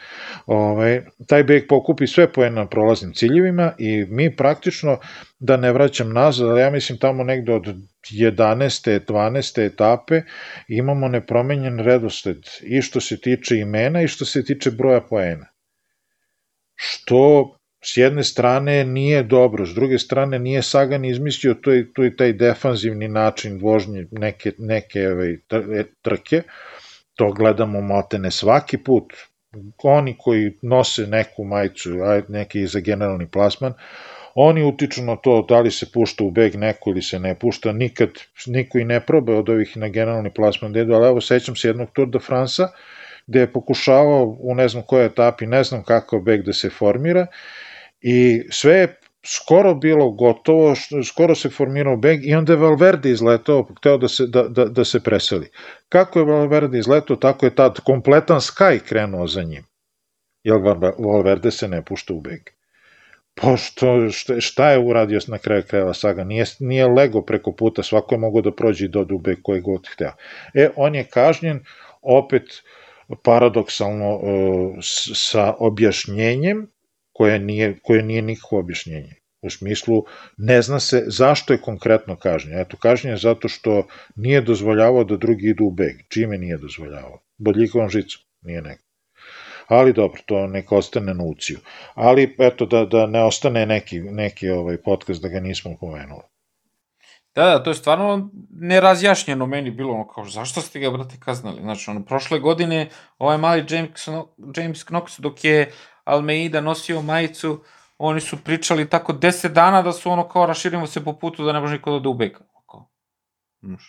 ovaj, taj beg pokupi sve poena na prolaznim ciljevima i mi praktično, da ne vraćam nazad, ali ja mislim tamo negde od 11. 12. etape imamo nepromenjen redosled i što se tiče imena i što se tiče broja poena. Što s jedne strane nije dobro, s druge strane nije Sagan izmislio to i, to i taj defanzivni način vožnje neke, neke ovaj, e, trke, to gledamo motene svaki put, oni koji nose neku majicu, neki za generalni plasman, Oni utiču na to da li se pušta u beg neko ili se ne pušta, nikad niko i ne probe od ovih na generalni plasman dedu, ali evo sećam se jednog Tour de France-a gde je pokušavao u ne znam kojoj etapi, ne znam kakav beg da se formira i sve je skoro bilo gotovo, skoro se formirao beg i onda je Valverde izletao, hteo da se, da, da, da se preseli. Kako je Valverde izletao, tako je tad kompletan Sky krenuo za njim. Jer Valverde se ne pušta u beg pošto šta, šta je uradio na kraju krajeva Saga, nije, nije lego preko puta, svako je mogo da prođe do dube koje god hteo. E, on je kažnjen opet paradoksalno uh, sa objašnjenjem koje nije, koje nije nikako objašnjenje. U smislu, ne zna se zašto je konkretno kažnjen. Eto, kažnjen je zato što nije dozvoljavao da drugi idu u beg. Čime nije dozvoljavao? Bodljikovom žicom, nije neko ali dobro, to neka ostane na uciju. Ali, eto, da, da ne ostane neki, neki ovaj podcast da ga nismo pomenuli. Da, da, to je stvarno nerazjašnjeno meni bilo, ono kao, zašto ste ga, brate, kaznali? Znači, ono, prošle godine, ovaj mali James, James Knox, dok je Almeida nosio majicu, oni su pričali tako 10 dana da su ono kao raširimo se po putu da ne može niko da ubega. Kao,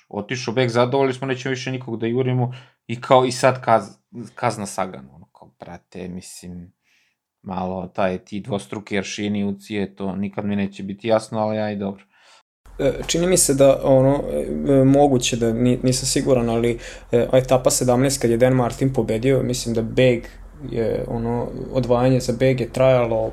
otišao beg, zadovoljili smo, nećemo više nikog da jurimo i kao i sad kaz, kazna Sagan. Ono brate, mislim, malo taj ti dvostruki aršini ucije, to nikad mi neće biti jasno, ali aj dobro. E, čini mi se da ono e, moguće da nisam siguran, ali e, etapa 17 kad je Dan Martin pobedio, mislim da Beg je ono odvajanje za Beg je trajalo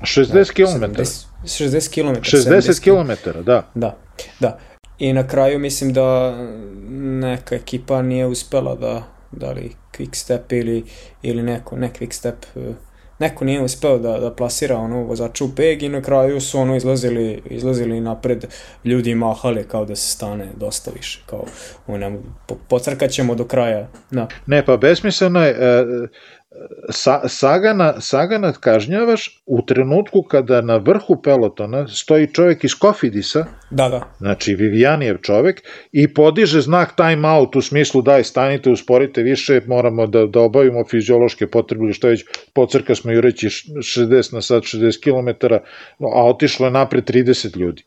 60 km. 60 km. 60 km, da. Da. Da. I na kraju mislim da neka ekipa nije uspela da da li Quickstep ili, ili neko, ne Quickstep, e, neko nije uspeo da, da plasira ono vozaču u peg i na kraju su ono izlazili, izlazili napred ljudi mahali kao da se stane dosta više kao ono, po, pocrkat ćemo do kraja da. ne pa besmisleno je e, Sa, Sagana, Sagana kažnjavaš u trenutku kada na vrhu pelotona stoji čovjek iz Kofidisa, da, da. znači Vivijanijev čovjek, i podiže znak time out u smislu daj stanite, usporite više, moramo da, da obavimo fiziološke potrebe ili što već, pocrka smo jureći 60 na sat, 60 km, a otišlo je napred 30 ljudi.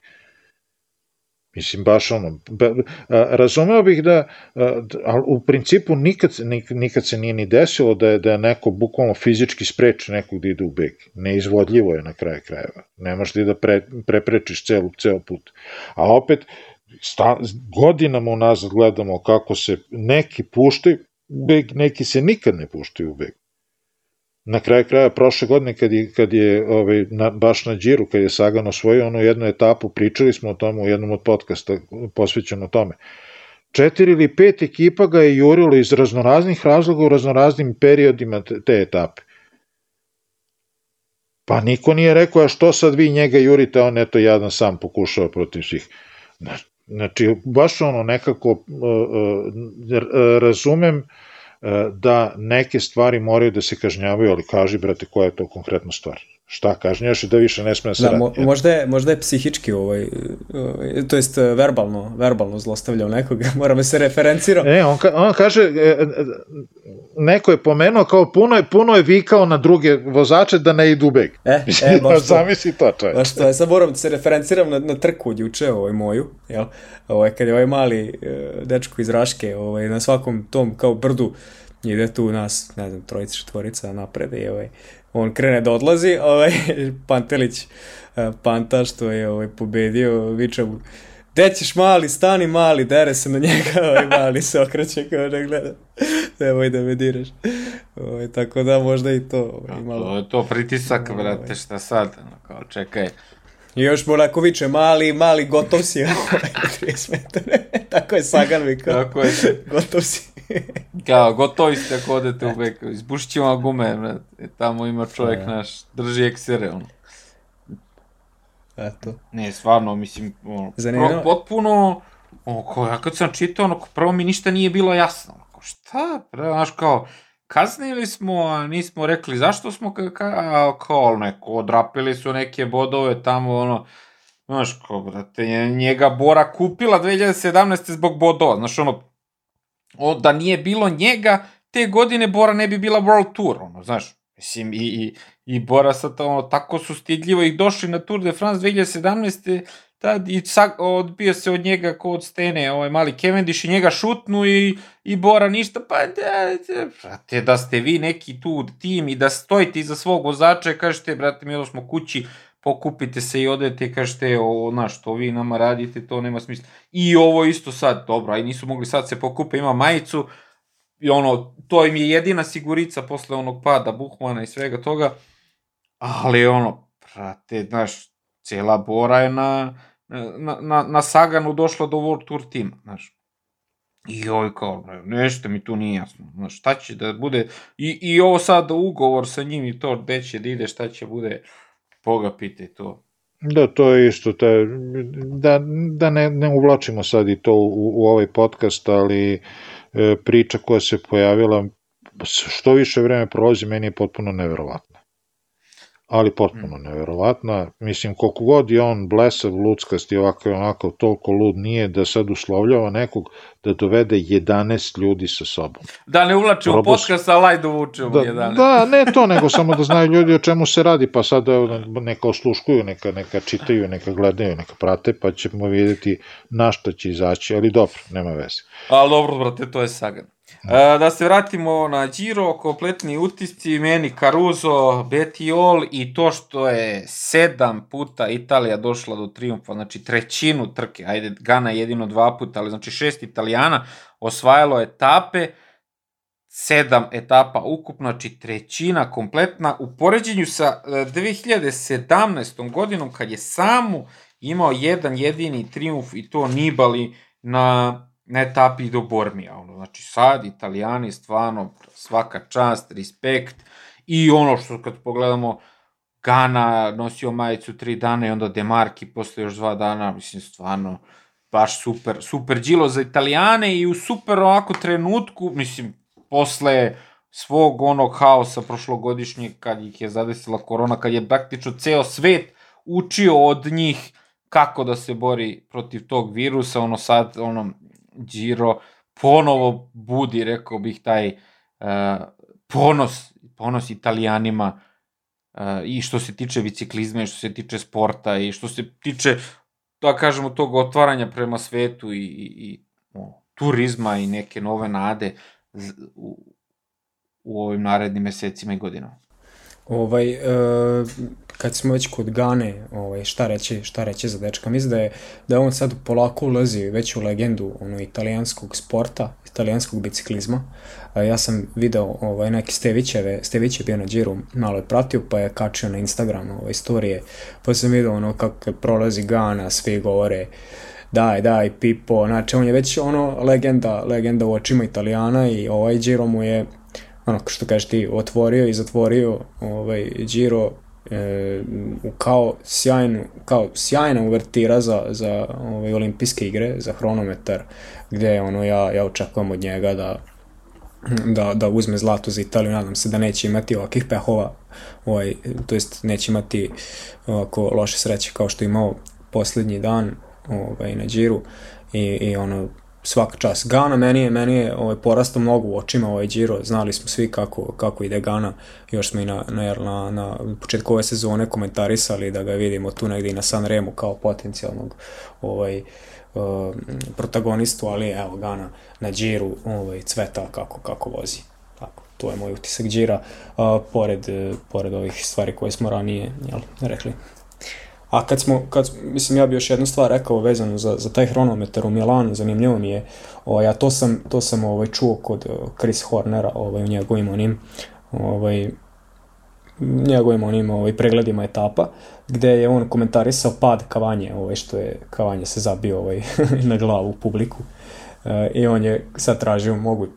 Mislim, baš ono, ba, a, razumeo bih da, a, ali u principu nikad, nikad, nikad se nije ni desilo da je, da je neko bukvalno fizički spreči nekog da ide u beg. Neizvodljivo je na kraju krajeva. Ne možeš ti da pre, preprečiš celu, ceo put. A opet, sta, godinama unazad gledamo kako se neki puštaju beg, neki se nikad ne puštaju u beg. Na kraju kraja prošle godine kad je, kad je ovaj, na, baš na Điru, kad je Sagan osvojio onu jednu etapu, pričali smo o tomu u jednom od podcasta posvećeno tome. Četiri ili pet ekipa ga je jurilo iz raznoraznih razloga u raznoraznim periodima te, te etape. Pa niko nije rekao, a što sad vi njega jurite, on eto jadan sam pokušava protiv svih. Znači, baš ono nekako uh, uh, razumem uh, da neke stvari moraju da se kažnjavaju, ali kaži, brate, koja je to konkretna stvar? Šta kažnjaš i da više ne sme da se da, radi? možda, je, možda je psihički, ovaj, ovaj, to jest verbalno, verbalno zlostavljao nekoga, <laughs> moramo se referencirati. Ne, on, ka, on kaže, e, e, neko je pomenuo kao puno je, puno je vikao na druge vozače da ne idu beg. E, <laughs> e, baš to. Zamisli to, čovječ. Baš to, ja sad moram da se referenciram na, na trku juče, ovaj moju, jel? Ovaj, kad je ovaj mali uh, dečko iz Raške, ovaj, na svakom tom kao brdu, ide tu nas, ne znam, trojica, četvorica napred i ovaj, on krene da odlazi, <laughs> ovaj, Pantelić, uh, Panta što je ovaj, pobedio, viče mu, Gde ćeš mali, stani mali, dere se na njega, <laughs> ovaj mali se okreće kao da gleda. Nemoj da me diraš. Ovaj, tako da možda i to. Ovaj, malo. To je to pritisak, ovaj. brate, šta sad? Kao, čekaj. I još mu onako viče, mali, mali, gotov si, <laughs> 30 metara. tako je Sagan mi kao. Tako je. gotov si. kao, gotovi ste ako odete u beku. Izbušit ćemo gume, brate. Tamo ima čovjek ja. naš, drži eksere, ono. Eto. Ne, stvarno, mislim, ono, pro, potpuno, ono, ko, ja kad sam čitao, ono, prvo mi ništa nije bilo jasno. Ono, šta, prvo, znaš, kao, kaznili smo, a nismo rekli zašto smo, ka, ka, kao, neko, odrapili su neke bodove tamo, ono, znaš, kao, brate, njega Bora kupila 2017. zbog bodova, znaš, ono, o, da nije bilo njega, te godine Bora ne bi bila World Tour, ono, znaš, Mislim, i, i, i Bora sad ono, tako su stidljivo ih došli na Tour de France 2017. Tad i sa, odbio se od njega ko od stene ovaj mali Cavendish i njega šutnu i, i Bora ništa, pa da, da, brate, da ste vi neki tu tim i da stojite iza svog vozača i kažete, brate, mi smo kući, pokupite se i odete i kažete, o, na što vi nama radite, to nema smisla. I ovo isto sad, dobro, aj nisu mogli sad se pokupe, ima majicu, i ono, to im je jedina sigurica posle onog pada Buhmana i svega toga, ali ono, prate, znaš, cela Bora je na, na, na, na Saganu došla do World Tour tima, znaš. I oj kao, nešto mi tu nije jasno, znaš, šta će da bude, i, i ovo sad ugovor sa njim i to, gde će da ide, šta će bude, Boga pitaj to. Da, to je isto, te, da, da ne, ne uvlačimo sad i to u, u ovaj podcast, ali E, priča koja se pojavila, što više vreme prolazi, meni je potpuno neverovatna. Ali potpuno mm. neverovatna. Mislim, koliko god je on blesav, luckast i ovako i onako, toliko lud nije da sad uslovljava nekog da dovede 11 ljudi sa sobom. Da ne uvlači u podcast, a lajdu vuče u da, 11. Da, ne to, nego samo da znaju ljudi o čemu se radi, pa sad neka osluškuju, neka, neka čitaju, neka gledaju, neka prate, pa ćemo videti na šta će izaći, ali dobro, nema veze. Ali dobro, brate, to je Sagan. Da. da se vratimo na Giro, kompletni utisci, meni Caruso, Betiol i to što je sedam puta Italija došla do triumfa, znači trećinu trke, ajde Gana jedino dva puta, ali znači šest Italijana osvajalo etape, sedam etapa ukupno, znači trećina kompletna, u poređenju sa 2017. E, godinom kad je samo imao jedan jedini triumf i to Nibali na na etapi do Bormija. Ono, znači sad italijani stvarno svaka čast, respekt i ono što kad pogledamo Gana nosio majicu tri dana i onda Demarki posle još dva dana, mislim stvarno baš super, super džilo za italijane i u super ovako trenutku, mislim posle svog onog haosa prošlogodišnjeg kad ih je zadesila korona, kad je praktično ceo svet učio od njih kako da se bori protiv tog virusa, ono sad, ono, Giro ponovo budi, rekao bih, taj uh, ponos, ponos italijanima uh, i što se tiče biciklizma i što se tiče sporta i što se tiče da kažemo, tog otvaranja prema svetu i, i, i o, turizma i neke nove nade u, u ovim narednim mesecima i godinama. Ovaj, e, kad smo već kod Gane, ovaj, šta reći, šta reći za dečka, mislim da je, da on sad polako ulazi već u legendu ono, italijanskog sporta, italijanskog biciklizma. A, ja sam video ovaj, neke Stevićeve, Stević je bio na džiru, malo je pratio, pa je kačio na Instagram ovaj, istorije, pa sam video ono kako prolazi Gana, svi govore, daj, daj, Pipo, znači on je već ono legenda, legenda u očima Italijana i ovaj Giro mu je ono što kažeš ti, otvorio i zatvorio ovaj, Giro e, kao, sjajnu, kao sjajna uvertira za, za ovaj, olimpijske igre, za hronometar, gde ono, ja, ja očekujem od njega da, da, da uzme zlato za Italiju, nadam se da neće imati ovakvih pehova, ovaj, to jest neće imati ovako loše sreće kao što je imao poslednji dan ovaj, na Điru. I, i ono, svaka čas. Gana meni je, meni je ovaj, porastao mnogo u očima ovaj Giro, znali smo svi kako, kako ide Gana, još smo i na, na, na, na početku ove sezone komentarisali da ga vidimo tu negdje i na San Remu kao potencijalnog ovaj, uh, protagonistu, ali evo Gana na Giru ovaj, cveta kako, kako vozi. Tako, to je moj utisak Gira, uh, pored, pored ovih stvari koje smo ranije jel, rekli. A kad smo, kad, mislim, ja bi još jednu stvar rekao vezano za, za taj hronometar u Milanu, zanimljivo mi je, ovaj, a to sam, to sam ovaj, čuo kod eh, Chris Hornera ovaj, u njegovim onim, ovaj, njegovim onim ovaj, pregledima etapa, gde je on komentarisao pad Kavanje, ovaj, što je Kavanje se zabio ovaj, <laughs> na glavu publiku. E, I on je sad tražio mogu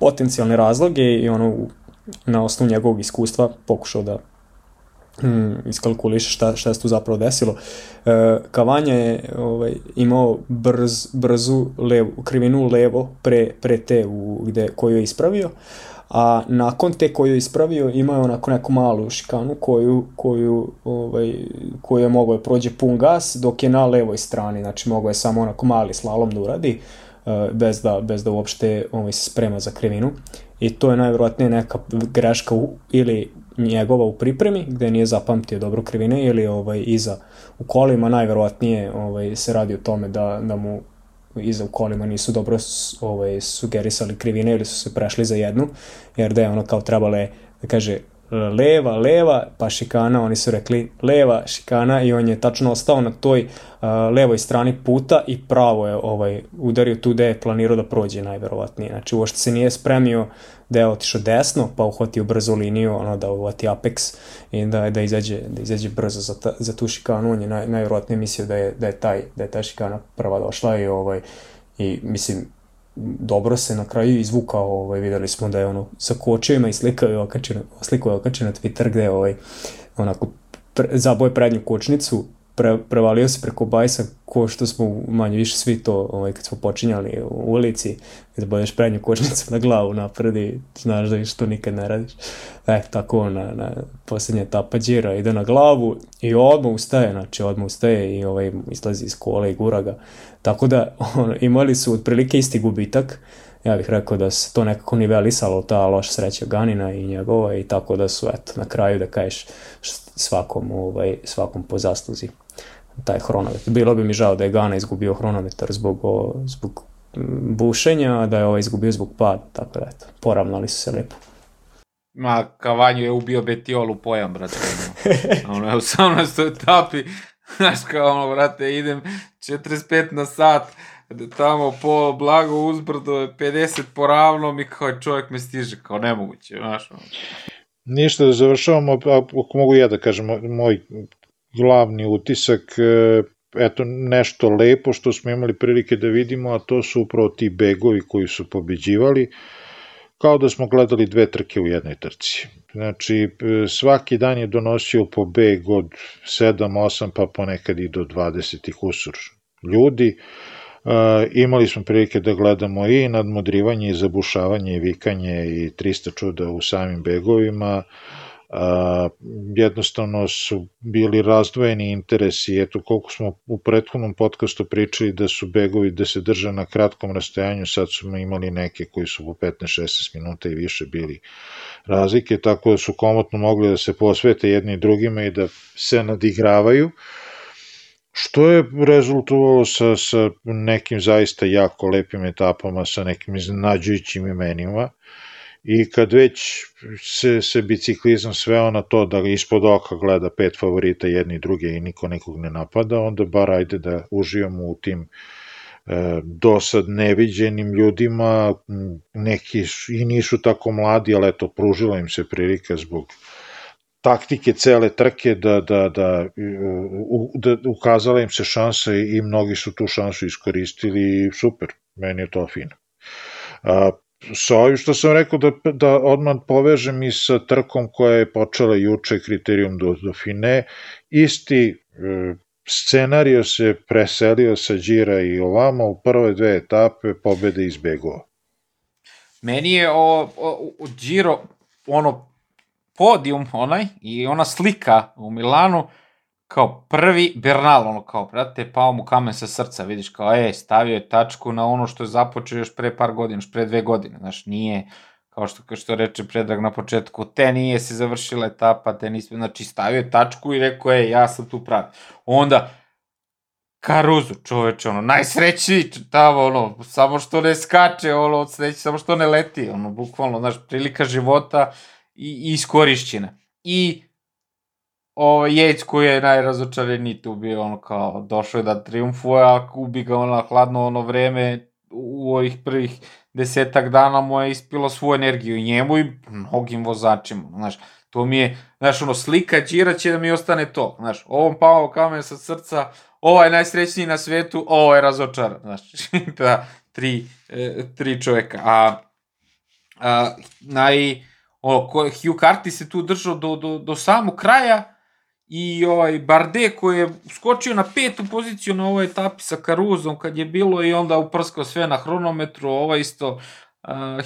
potencijalne razloge i ono na osnovu njegovog iskustva pokušao da hmm, iskalkuliše šta, šta se tu zapravo desilo. E, Kavanja je ovaj, imao brz, brzu levu, krivinu levo pre, pre te u, gde, koju je ispravio, a nakon te koju je ispravio imao je onako neku malu šikanu koju, koju, ovaj, koju je mogao da prođe pun gas dok je na levoj strani, znači mogao je samo onako mali slalom da uradi e, bez da, bez da uopšte ovaj, se sprema za krivinu i to je najvjerojatnije neka greška u, ili njegova u pripremi, gde nije zapamtio dobro krivine ili ovaj, iza u kolima, najverovatnije ovaj, se radi o tome da, da mu iza u kolima nisu dobro ovaj, sugerisali krivine ili su se prešli za jednu, jer da je ono kao trebale da kaže leva, leva, pa šikana, oni su rekli leva, šikana i on je tačno ostao na toj uh, levoj strani puta i pravo je ovaj, udario tu gde je planirao da prođe najverovatnije. Znači uošte se nije spremio da je otišao desno, pa uhvatio brzo liniju, ono da uhvati apex i da, da, izađe, da izađe brzo za, ta, za tu šikanu. On je naj, najverovatnije mislio da je, da je, taj, da je ta šikana prva došla i, ovaj, i mislim, dobro se na kraju izvukao, ovaj, videli smo da je ono sa kočevima i slikao je okačen, slikao je na Twitter gde je ovaj, onako pre, zaboje prednju kočnicu, pre, prevalio se preko bajsa ko što smo manje više svi to ovaj, kad smo počinjali u ulici kad boješ prednju kočnicu na glavu napred i znaš da što nikad ne radiš. E, tako na, na posljednja etapa džira ide na glavu i odmah ustaje znači odmah ustaje i ovaj, izlazi iz kola i gura ga. Tako da on, imali su otprilike isti gubitak. Ja bih rekao da se to nekako nivelisalo ta loša sreća Ganina i njegova i tako da su eto na kraju da kažeš svakom ovaj svakom po zasluzi taj hronometar. Bilo bi mi žao da je Gana izgubio hronometar zbog, o, zbog bušenja, a da je ovaj izgubio zbog pada, tako da eto, poravnali su se lepo. Ma, Kavanju je ubio Betiolu pojam, brate. ono je u 18. etapi, znaš kao ono, brate, idem 45 na sat, tamo po blago uzbrdo 50 po ravnom i kao čovjek me stiže, kao nemoguće, znaš. Ono. Ništa da završavamo, ako mogu ja da kažem, moj glavni utisak, e, eto nešto lepo što smo imali prilike da vidimo, a to su upravo ti begovi koji su pobeđivali, kao da smo gledali dve trke u jednoj trci. Znači, e, svaki dan je donosio po beg od 7, 8, pa ponekad i do 20 kusur ljudi. E, imali smo prilike da gledamo i nadmudrivanje i zabušavanje i vikanje i 300 čuda u samim begovima. E, a, jednostavno su bili razdvojeni interesi, eto koliko smo u prethodnom podcastu pričali da su begovi da se drže na kratkom rastojanju, sad smo imali neke koji su po 15-16 minuta i više bili razlike, tako da su komotno mogli da se posvete jedni drugima i da se nadigravaju, što je rezultovalo sa, sa nekim zaista jako lepim etapama, sa nekim iznenađujućim imenima i kad već se, se biciklizam sveo na to da ispod oka gleda pet favorita jedni i druge i niko nikog ne napada, onda bar ajde da uživamo u tim e, do sad neviđenim ljudima, neki i nisu tako mladi, ali eto, pružila im se prilika zbog taktike cele trke da, da, da, u, da ukazala im se šansa i mnogi su tu šansu iskoristili i super, meni je to fino. A, sa ovim što sam rekao da, da odmah povežem i sa trkom koja je počela juče kriterijum do, fine, isti e, scenario se preselio sa Đira i ovama u prve dve etape pobede izbegao. Meni je o, o, o Giro ono podijum onaj i ona slika u Milanu kao prvi Bernal, ono kao, brate, pao mu kamen sa srca, vidiš, kao, e, stavio je tačku na ono što je započeo još pre par godina, još pre dve godine, znaš, nije, kao što, kao što reče Predrag na početku, te nije se završila etapa, te nismo, znači, stavio je tačku i rekao, e, ja sam tu pravi. Onda, Karuzu, čoveče, ono, najsrećniji tamo, ono, samo što ne skače, ono, od sreće, samo što ne leti, ono, bukvalno, znaš, prilika života, i, i iskorišćena. I ovo, Jeć koji je najrazočareniji tu bio ono kao došao je da triumfuje, a gubi ga ono hladno ono vreme u ovih prvih desetak dana mu je ispilo svu energiju njemu i mnogim vozačima, znaš, to mi je, znaš, ono, slika Đira će da mi ostane to, znaš, ovom pao kamen sa srca, ovaj najsrećniji na svetu, ovo je razočaran, znaš, <laughs> da, tri, e, tri čoveka, a, a naj, o, ko, Hugh Carty se tu držao do, do, do samog kraja i ovaj Barde koji je skočio na petu poziciju na ovoj etapi sa Karuzom kad je bilo i onda uprskao sve na hronometru, ovaj isto uh,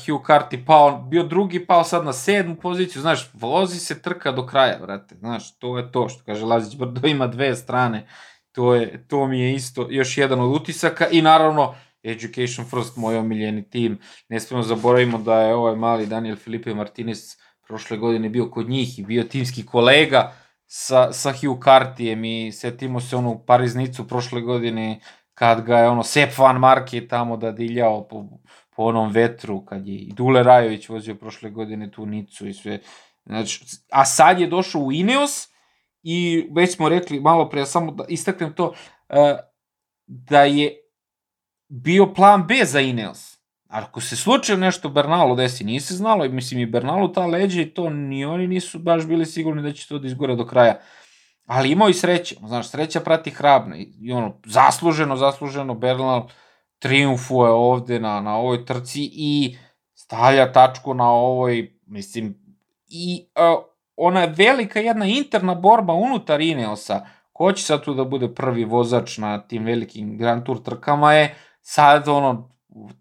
Hugh Carty pao, bio drugi, pao sad na sedmu poziciju, znaš, vozi se trka do kraja, brate, znaš, to je to što kaže Lazić Brdo ima dve strane, to, je, to mi je isto još jedan od utisaka i naravno Education First, moj omiljeni tim. Ne smemo zaboravimo da je ovaj mali Daniel Filipe Martinez prošle godine bio kod njih i bio timski kolega sa, sa Hugh Cartijem i setimo se onu pariznicu prošle godine kad ga je ono Sepp Van Marke tamo da diljao po, po onom vetru, kad je i Dule Rajović vozio prošle godine tu Nicu i sve. Znači, a sad je došao u Ineos i već smo rekli malo pre, samo da istaknem to, uh, da je bio plan B za Ineos. Ako se slučajno nešto Bernalu desi, nije se znalo, mislim i Bernalu ta leđa i to ni oni nisu baš bili sigurni da će to da izgore do kraja. Ali imao i sreće, znaš, sreća prati hrabno i, i ono, zasluženo, zasluženo Bernal triumfuje ovde na, na ovoj trci i stavlja tačku na ovoj, mislim, i uh, ona velika jedna interna borba unutar Ineosa, ko će sad tu da bude prvi vozač na tim velikim Grand Tour trkama je sad ono,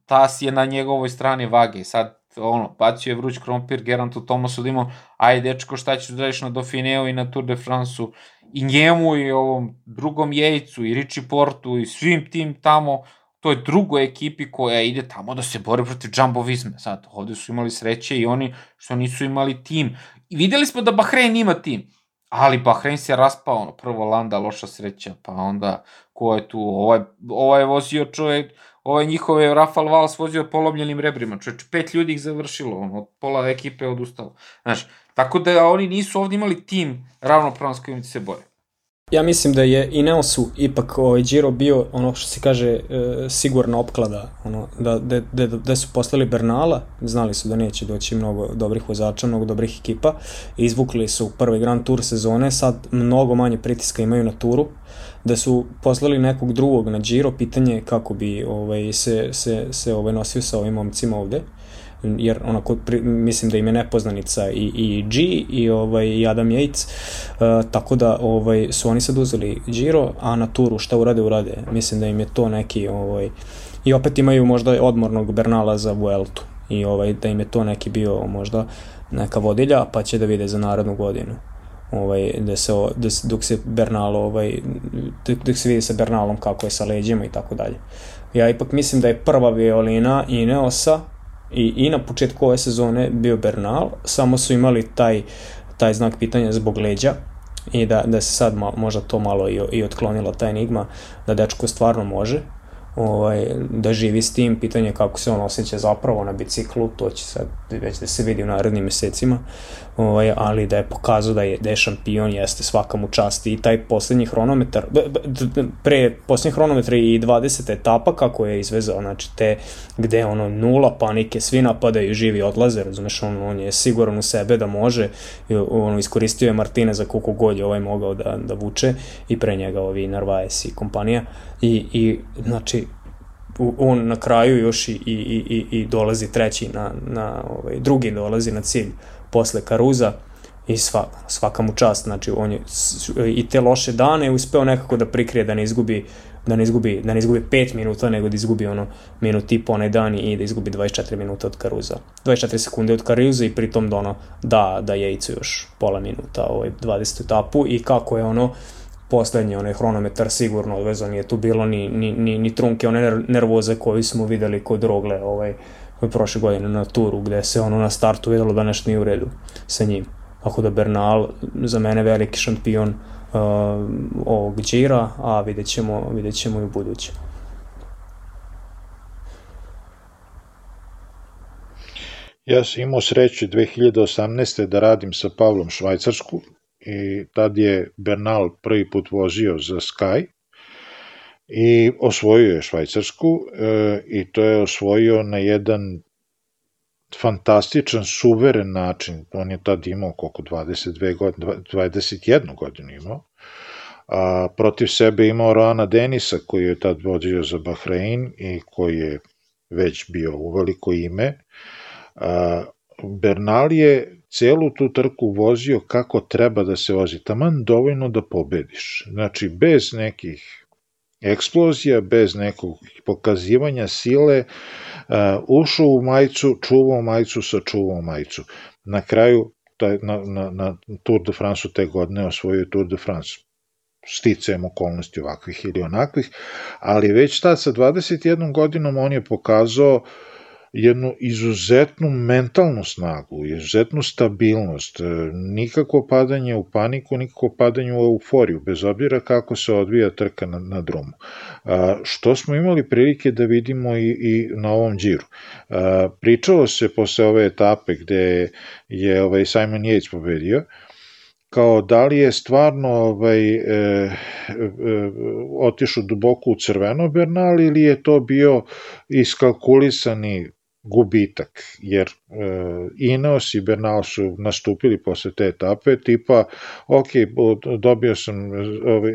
Tas je na njegovoj strani vage, sad ono, bacio je vruć krompir Gerantu Tomasu da ajde dečko šta ćeš da radiš na Dauphineu i na Tour de France-u i njemu i ovom drugom jejcu i Richie Portu i svim tim tamo, toj drugoj ekipi koja ide tamo da se bore protiv Jumbo Visme. Sad, ovde su imali sreće i oni što nisu imali tim. I videli smo da Bahrein ima tim, ali Bahrein se raspao, ono, prvo Landa, loša sreća, pa onda ko je tu, ovaj, ovaj vozio čovjek, ovaj njihove Rafal Vals vozio polomljenim rebrima, čovječ, pet ljudi ih završilo, ono, pola ekipe je odustalo. Znaš, tako da oni nisu ovde imali tim ravnopravno s kojim se boje. Ja mislim da je i Neosu ipak ovaj Giro bio ono što se kaže e, sigurna opklada, ono da da da da su poslali Bernala, znali su da neće doći mnogo dobrih vozača, mnogo dobrih ekipa, izvukli su prvi Grand Tour sezone, sad mnogo manje pritiska imaju na turu, da su poslali nekog drugog na Giro, pitanje je kako bi ovaj se se se ovaj nosio sa ovim momcima ovde. Jer onako pri, mislim da im je nepoznanica i, i G i, ovaj, i Adam Yates, uh, tako da ovaj, su oni sad uzeli Giro, a na turu šta urade, urade. Mislim da im je to neki, ovaj, i opet imaju možda odmornog Bernala za Vueltu. I ovaj, da im je to neki bio možda neka vodilja, pa će da vide za narodnu godinu ovaj, da se, da dok se Bernal, ovaj, dok se vidi sa Bernalom kako je sa leđima i tako dalje. Ja ipak mislim da je prva violina Ineosa i, i na početku ove sezone bio Bernal, samo su imali taj, taj znak pitanja zbog leđa i da, da se sad ma, možda to malo i, i otklonila ta enigma, da dečko stvarno može, ovaj, da živi s tim, pitanje kako se on osjeća zapravo na biciklu, to će sad već da se vidi u narednim mesecima, ovaj, ali da je pokazao da je, da je šampion, jeste svaka mu čast. I taj poslednji hronometar, pre poslednji hronometar i 20 etapa kako je izvezao, znači te gde ono nula panike, svi napadaju, živi odlaze, razumeš, on, on je siguran u sebe da može, ono, iskoristio je Martina za koliko god je ovaj mogao da, da vuče i pre njega ovi Narvaez i kompanija. I, i znači on na kraju još i, i, i, i dolazi treći na, na ovaj, drugi dolazi na cilj posle Karuza i sva, svaka mu čast, znači on je i te loše dane uspeo nekako da prikrije da ne izgubi da ne izgubi, da ne izgubi 5 minuta, nego da izgubi ono minut i po onaj dan i da izgubi 24 minuta od Karuza. 24 sekunde od Karuza i pritom da ono, da, da Jejcu još pola minuta ovaj 20 etapu i kako je ono, poslednji onaj hronometar sigurno odvezo, nije tu bilo ni, ni, ni, ni trunke one nervoze koje smo videli kod Rogle ovaj, prošle godine na turu, gde se ono na startu videlo da nešto nije u redu sa njim. Tako da Bernal za mene veliki šampion uh, ovog džira, a vidjet ćemo, vidjet ćemo i u budućem. Ja sam imao sreću 2018. da radim sa Pavlom Švajcarsku, i tad je Bernal prvi put vozio za Sky i osvojio je Švajcarsku e, i to je osvojio na jedan fantastičan, suveren način. On je tad imao koliko 22 godine, 21 godinu imao. A, protiv sebe imao Roana Denisa koji je tad vodio za Bahrein i koji je već bio uveliko ime. A, Bernal je celu tu trku vozio kako treba da se vozi, taman dovoljno da pobediš. Znači, bez nekih eksplozija, bez nekog pokazivanja sile, ušao u majicu, čuvao majicu, sačuvao majicu. Na kraju, taj, na, na, na Tour de France te godine osvojio Tour de France sticajem okolnosti ovakvih ili onakvih, ali već tad sa 21 godinom on je pokazao uh, jednu izuzetnu mentalnu snagu, izuzetnu stabilnost, e, nikako padanje u paniku, nikako padanje u euforiju, bez obzira kako se odvija trka na, na drumu. A, što smo imali prilike da vidimo i, i na ovom džiru. A, pričalo se posle ove etape gde je ovaj Simon Yates pobedio, kao da li je stvarno ovaj, e, e, otišao duboko u crveno Bernal ili je to bio iskalkulisani gubitak, jer e, Ineos i Bernal su nastupili posle te etape, tipa, ok, dobio sam, ovaj,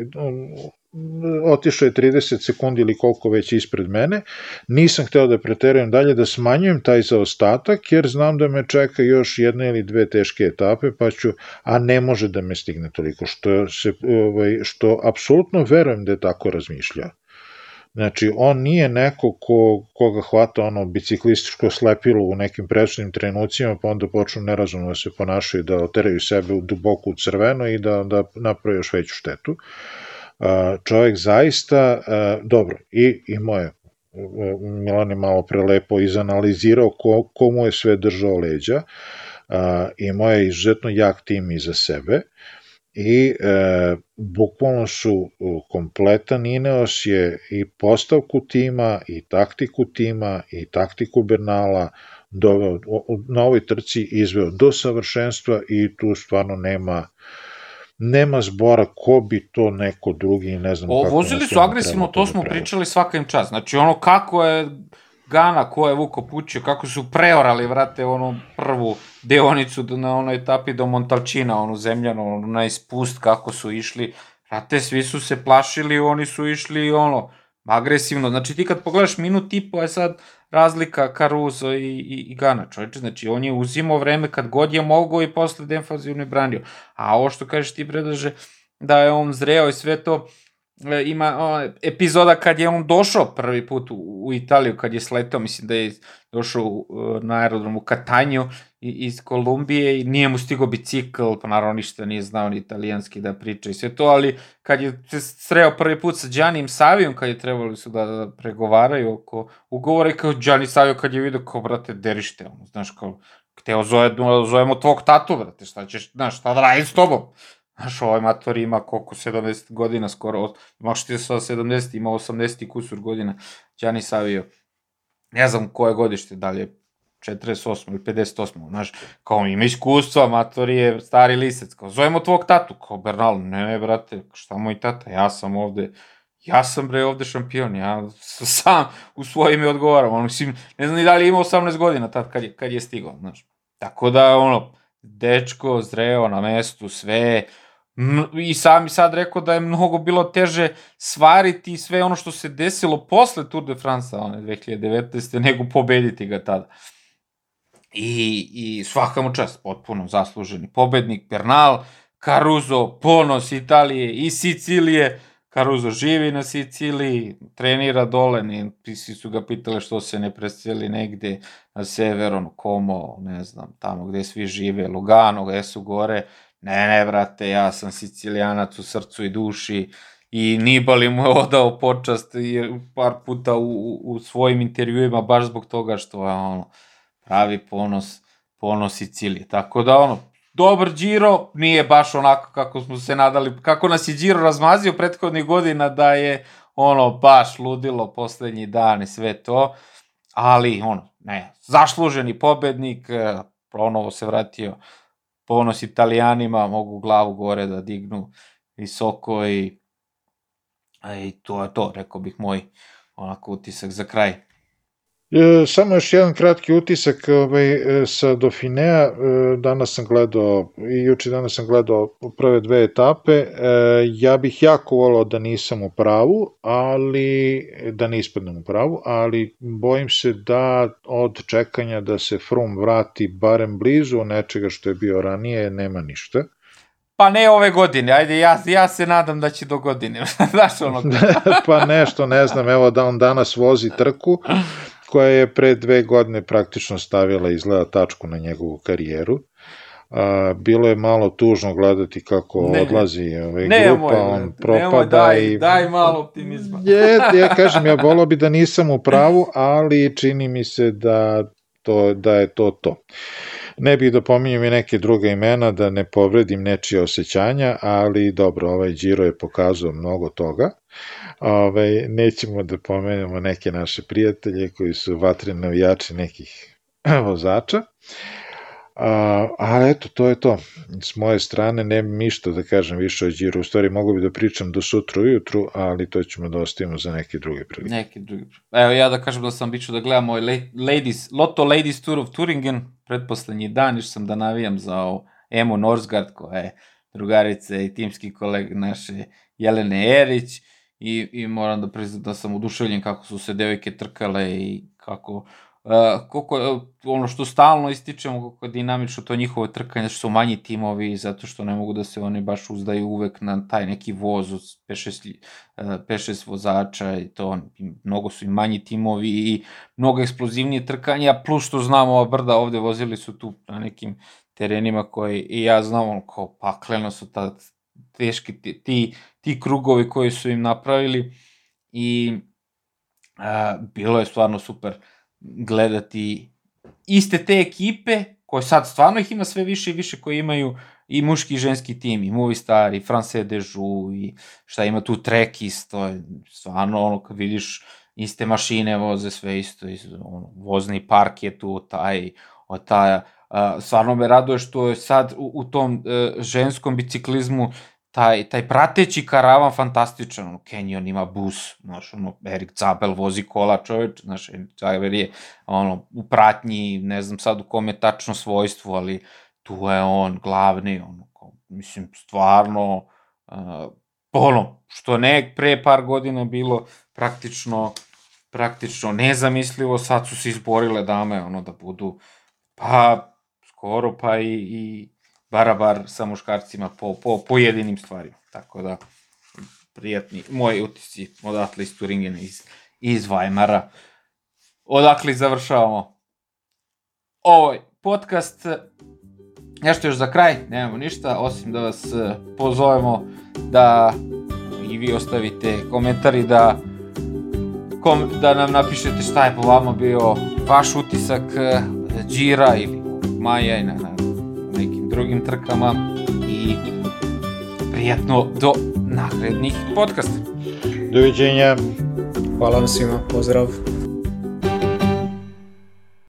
otišao je 30 sekundi ili koliko već ispred mene, nisam hteo da preterujem dalje, da smanjujem taj zaostatak, jer znam da me čeka još jedna ili dve teške etape, pa ću, a ne može da me stigne toliko, što, se, ovaj, što apsolutno verujem da je tako razmišljao. Znači, on nije neko ko, koga hvata ono biciklističko slepilo u nekim presudnim trenucima, pa onda počnu nerazumno da se ponašaju, da oteraju sebe u duboko u crveno i da, da naprave još veću štetu. Čovjek zaista, dobro, i imao je Milan je malo prelepo izanalizirao ko, komu je sve držao leđa, imao je izuzetno jak tim iza sebe, i e, bukvalno su kompletan Ineos je i postavku tima i taktiku tima i taktiku Bernala doveo na ovoj trci izveo do savršenstva i tu stvarno nema nema zbora ko bi to neko drugi ne znam o, kako vozili su agresivno to smo pričali svaka im čas. Znači ono kako je Gana ko je Vuko pućio, kako su preorali, vrate, onu prvu deonicu na onoj etapi do Montalčina, onu zemljanu, na ispust, kako su išli, vrate, svi su se plašili, oni su išli, ono, agresivno, znači ti kad pogledaš minut i po je sad razlika Caruso i, i, i Gana, čovječe, znači on je uzimao vreme kad god je mogao i posle defazivno je branio, a ovo što kažeš ti predaže, da je on zreo i sve to, ima o, epizoda kad je on došao prvi put u, u Italiju, kad je sletao, mislim da je došao na aerodromu Katanju iz Kolumbije i nije mu stigao bicikl, pa naravno ništa nije znao ni italijanski da priča i sve to, ali kad je se sreo prvi put sa Đanim Savijom, kad je trebali su da, da pregovaraju oko ugovora i kao Đani Savio kad je vidio kao, brate, derište, ono, znaš, kao, hteo zove, zovemo tvog tatu, brate, šta ćeš, znaš, šta da radim s tobom? Znaš, ovaj mator ima koliko, 70 godina skoro, imaš ti sa 70, ima 80 kusur godina, Đani Savio. Ne znam koje godište, da li je 48 ili 58, znaš, kao ima iskustva, mator je stari lisec, kao zovemo tvog tatu, kao Bernal, ne, ne, brate, šta moj tata, ja sam ovde, ja sam bre ovde šampion, ja sam u svojim ime odgovaram, ono, mislim, ne znam ni da li ima 18 godina tad kad je, kad je stigao, znaš. Tako da, ono, dečko, zreo na mestu, sve, i sami sad rekao da je mnogo bilo teže svariti sve ono što se desilo posle Tour de France, one 2019. nego pobediti ga tada. I, i svaka mu čast, potpuno zasluženi pobednik, Bernal, Caruso, ponos Italije i Sicilije, Caruso živi na Siciliji, trenira dole, ne, svi su ga pitali što se ne preseli negde na sever, ono, ne znam, tamo gde svi žive, Lugano, gde su gore, ne, ne, brate, ja sam sicilijanac u srcu i duši, i Nibali mu je <laughs> odao počast par puta u, u, u svojim intervjuima baš zbog toga što je ono, pravi ponos, ponos Sicilije. Tako da, ono, dobar Giro, nije baš onako kako smo se nadali, kako nas je Giro razmazio prethodnih godina da je ono baš ludilo poslednji dan i sve to, ali ono, ne, zašluženi pobednik, e, ponovo se vratio ponos italijanima, mogu glavu gore da dignu visoko i, i to je to, rekao bih moj onako utisak za kraj. E, samo još jedan kratki utisak ovaj, e, sa Dauphinea. E, danas sam gledao, i juče danas sam gledao prve dve etape. Ja bih jako volao da nisam u pravu, ali da ne ispadnem u pravu, ali bojim se da od čekanja da se Frum vrati barem blizu nečega što je bio ranije, nema ništa. Pa ne ove godine, ajde, ja, ja se nadam da će do godine, <laughs> znaš ono. <laughs> pa nešto, ne znam, evo da on danas vozi trku, koja je pre dve godine praktično stavila izgleda tačku na njegovu karijeru. A, bilo je malo tužno gledati kako ne, odlazi ovaj, ne, grupa, moj, on propada nemoj, daj, i... Daj malo optimizma. je, ja <laughs> kažem, ja volao bi da nisam u pravu, ali čini mi se da, to, da je to to. Ne bih da pominjem i neke druga imena, da ne povredim nečije osjećanja, ali dobro, ovaj Giro je pokazao mnogo toga. Ove, nećemo da pomenemo neke naše prijatelje koji su vatreni navijači nekih <clears throat> vozača. A, a eto, to je to. S moje strane nemam ništa da kažem više o Điru. U stvari mogu bi da pričam do sutra ujutru, ali to ćemo da ostavimo za neke druge prilike. Neke druge Evo ja da kažem da sam biću da gledam moj Ladies, Lotto Ladies Tour of Turingen, predposlednji dan, još sam da navijam za ovo Emo Norsgaard, koja je drugarica i timski koleg naše Jelene Erić i, i moram da priznam da sam oduševljen kako su se devojke trkale i kako uh, koliko, uh, ono što stalno ističemo, kako je dinamično to njihovo trkanje, što su manji timovi, zato što ne mogu da se oni baš uzdaju uvek na taj neki voz od 5-6 uh, vozača i to, mnogo su i manji timovi i mnogo eksplozivnije trkanja, plus što znamo ova brda ovde vozili su tu na nekim terenima koji i ja znam ono kao pakleno su ta teški ti, ti, ti krugovi koji su im napravili i a, bilo je stvarno super gledati iste te ekipe koje sad stvarno ih ima sve više i više koji imaju i muški i ženski tim, i Movistar, i France Dežu, i šta ima tu Trekis, to je stvarno ono kad vidiš iste mašine voze sve isto, isto ono, vozni park je tu, taj, o, taj, a, stvarno me raduje što je sad u, u tom uh, ženskom biciklizmu taj, taj prateći karavan fantastičan, ono, Canyon ima bus, znaš, ono, Erik Zabel vozi kola čoveč, znaš, Zabel je, ono, u pratnji, ne znam sad u kom je tačno svojstvu, ali tu je on glavni, ono, mislim, stvarno, uh, ono, što ne pre par godina bilo praktično, praktično nezamislivo, sad su se izborile dame, ono, da budu, pa, skoro, pa i, i barabar sa muškarcima po, po pojedinim stvarima. Tako da, prijatni, moji utisci odatle iz Turingena, iz, iz Weimara. Odakle završavamo ovaj podcast. Nešto još za kraj, nemamo ništa, osim da vas eh, pozovemo da i vi ostavite komentari da kom, da nam napišete šta je po vama bio vaš utisak Džira ili Maja i na, na nekim drugim trkama i prijatno do narednih podcasta. Doviđenja. Hvala vam svima, pozdrav.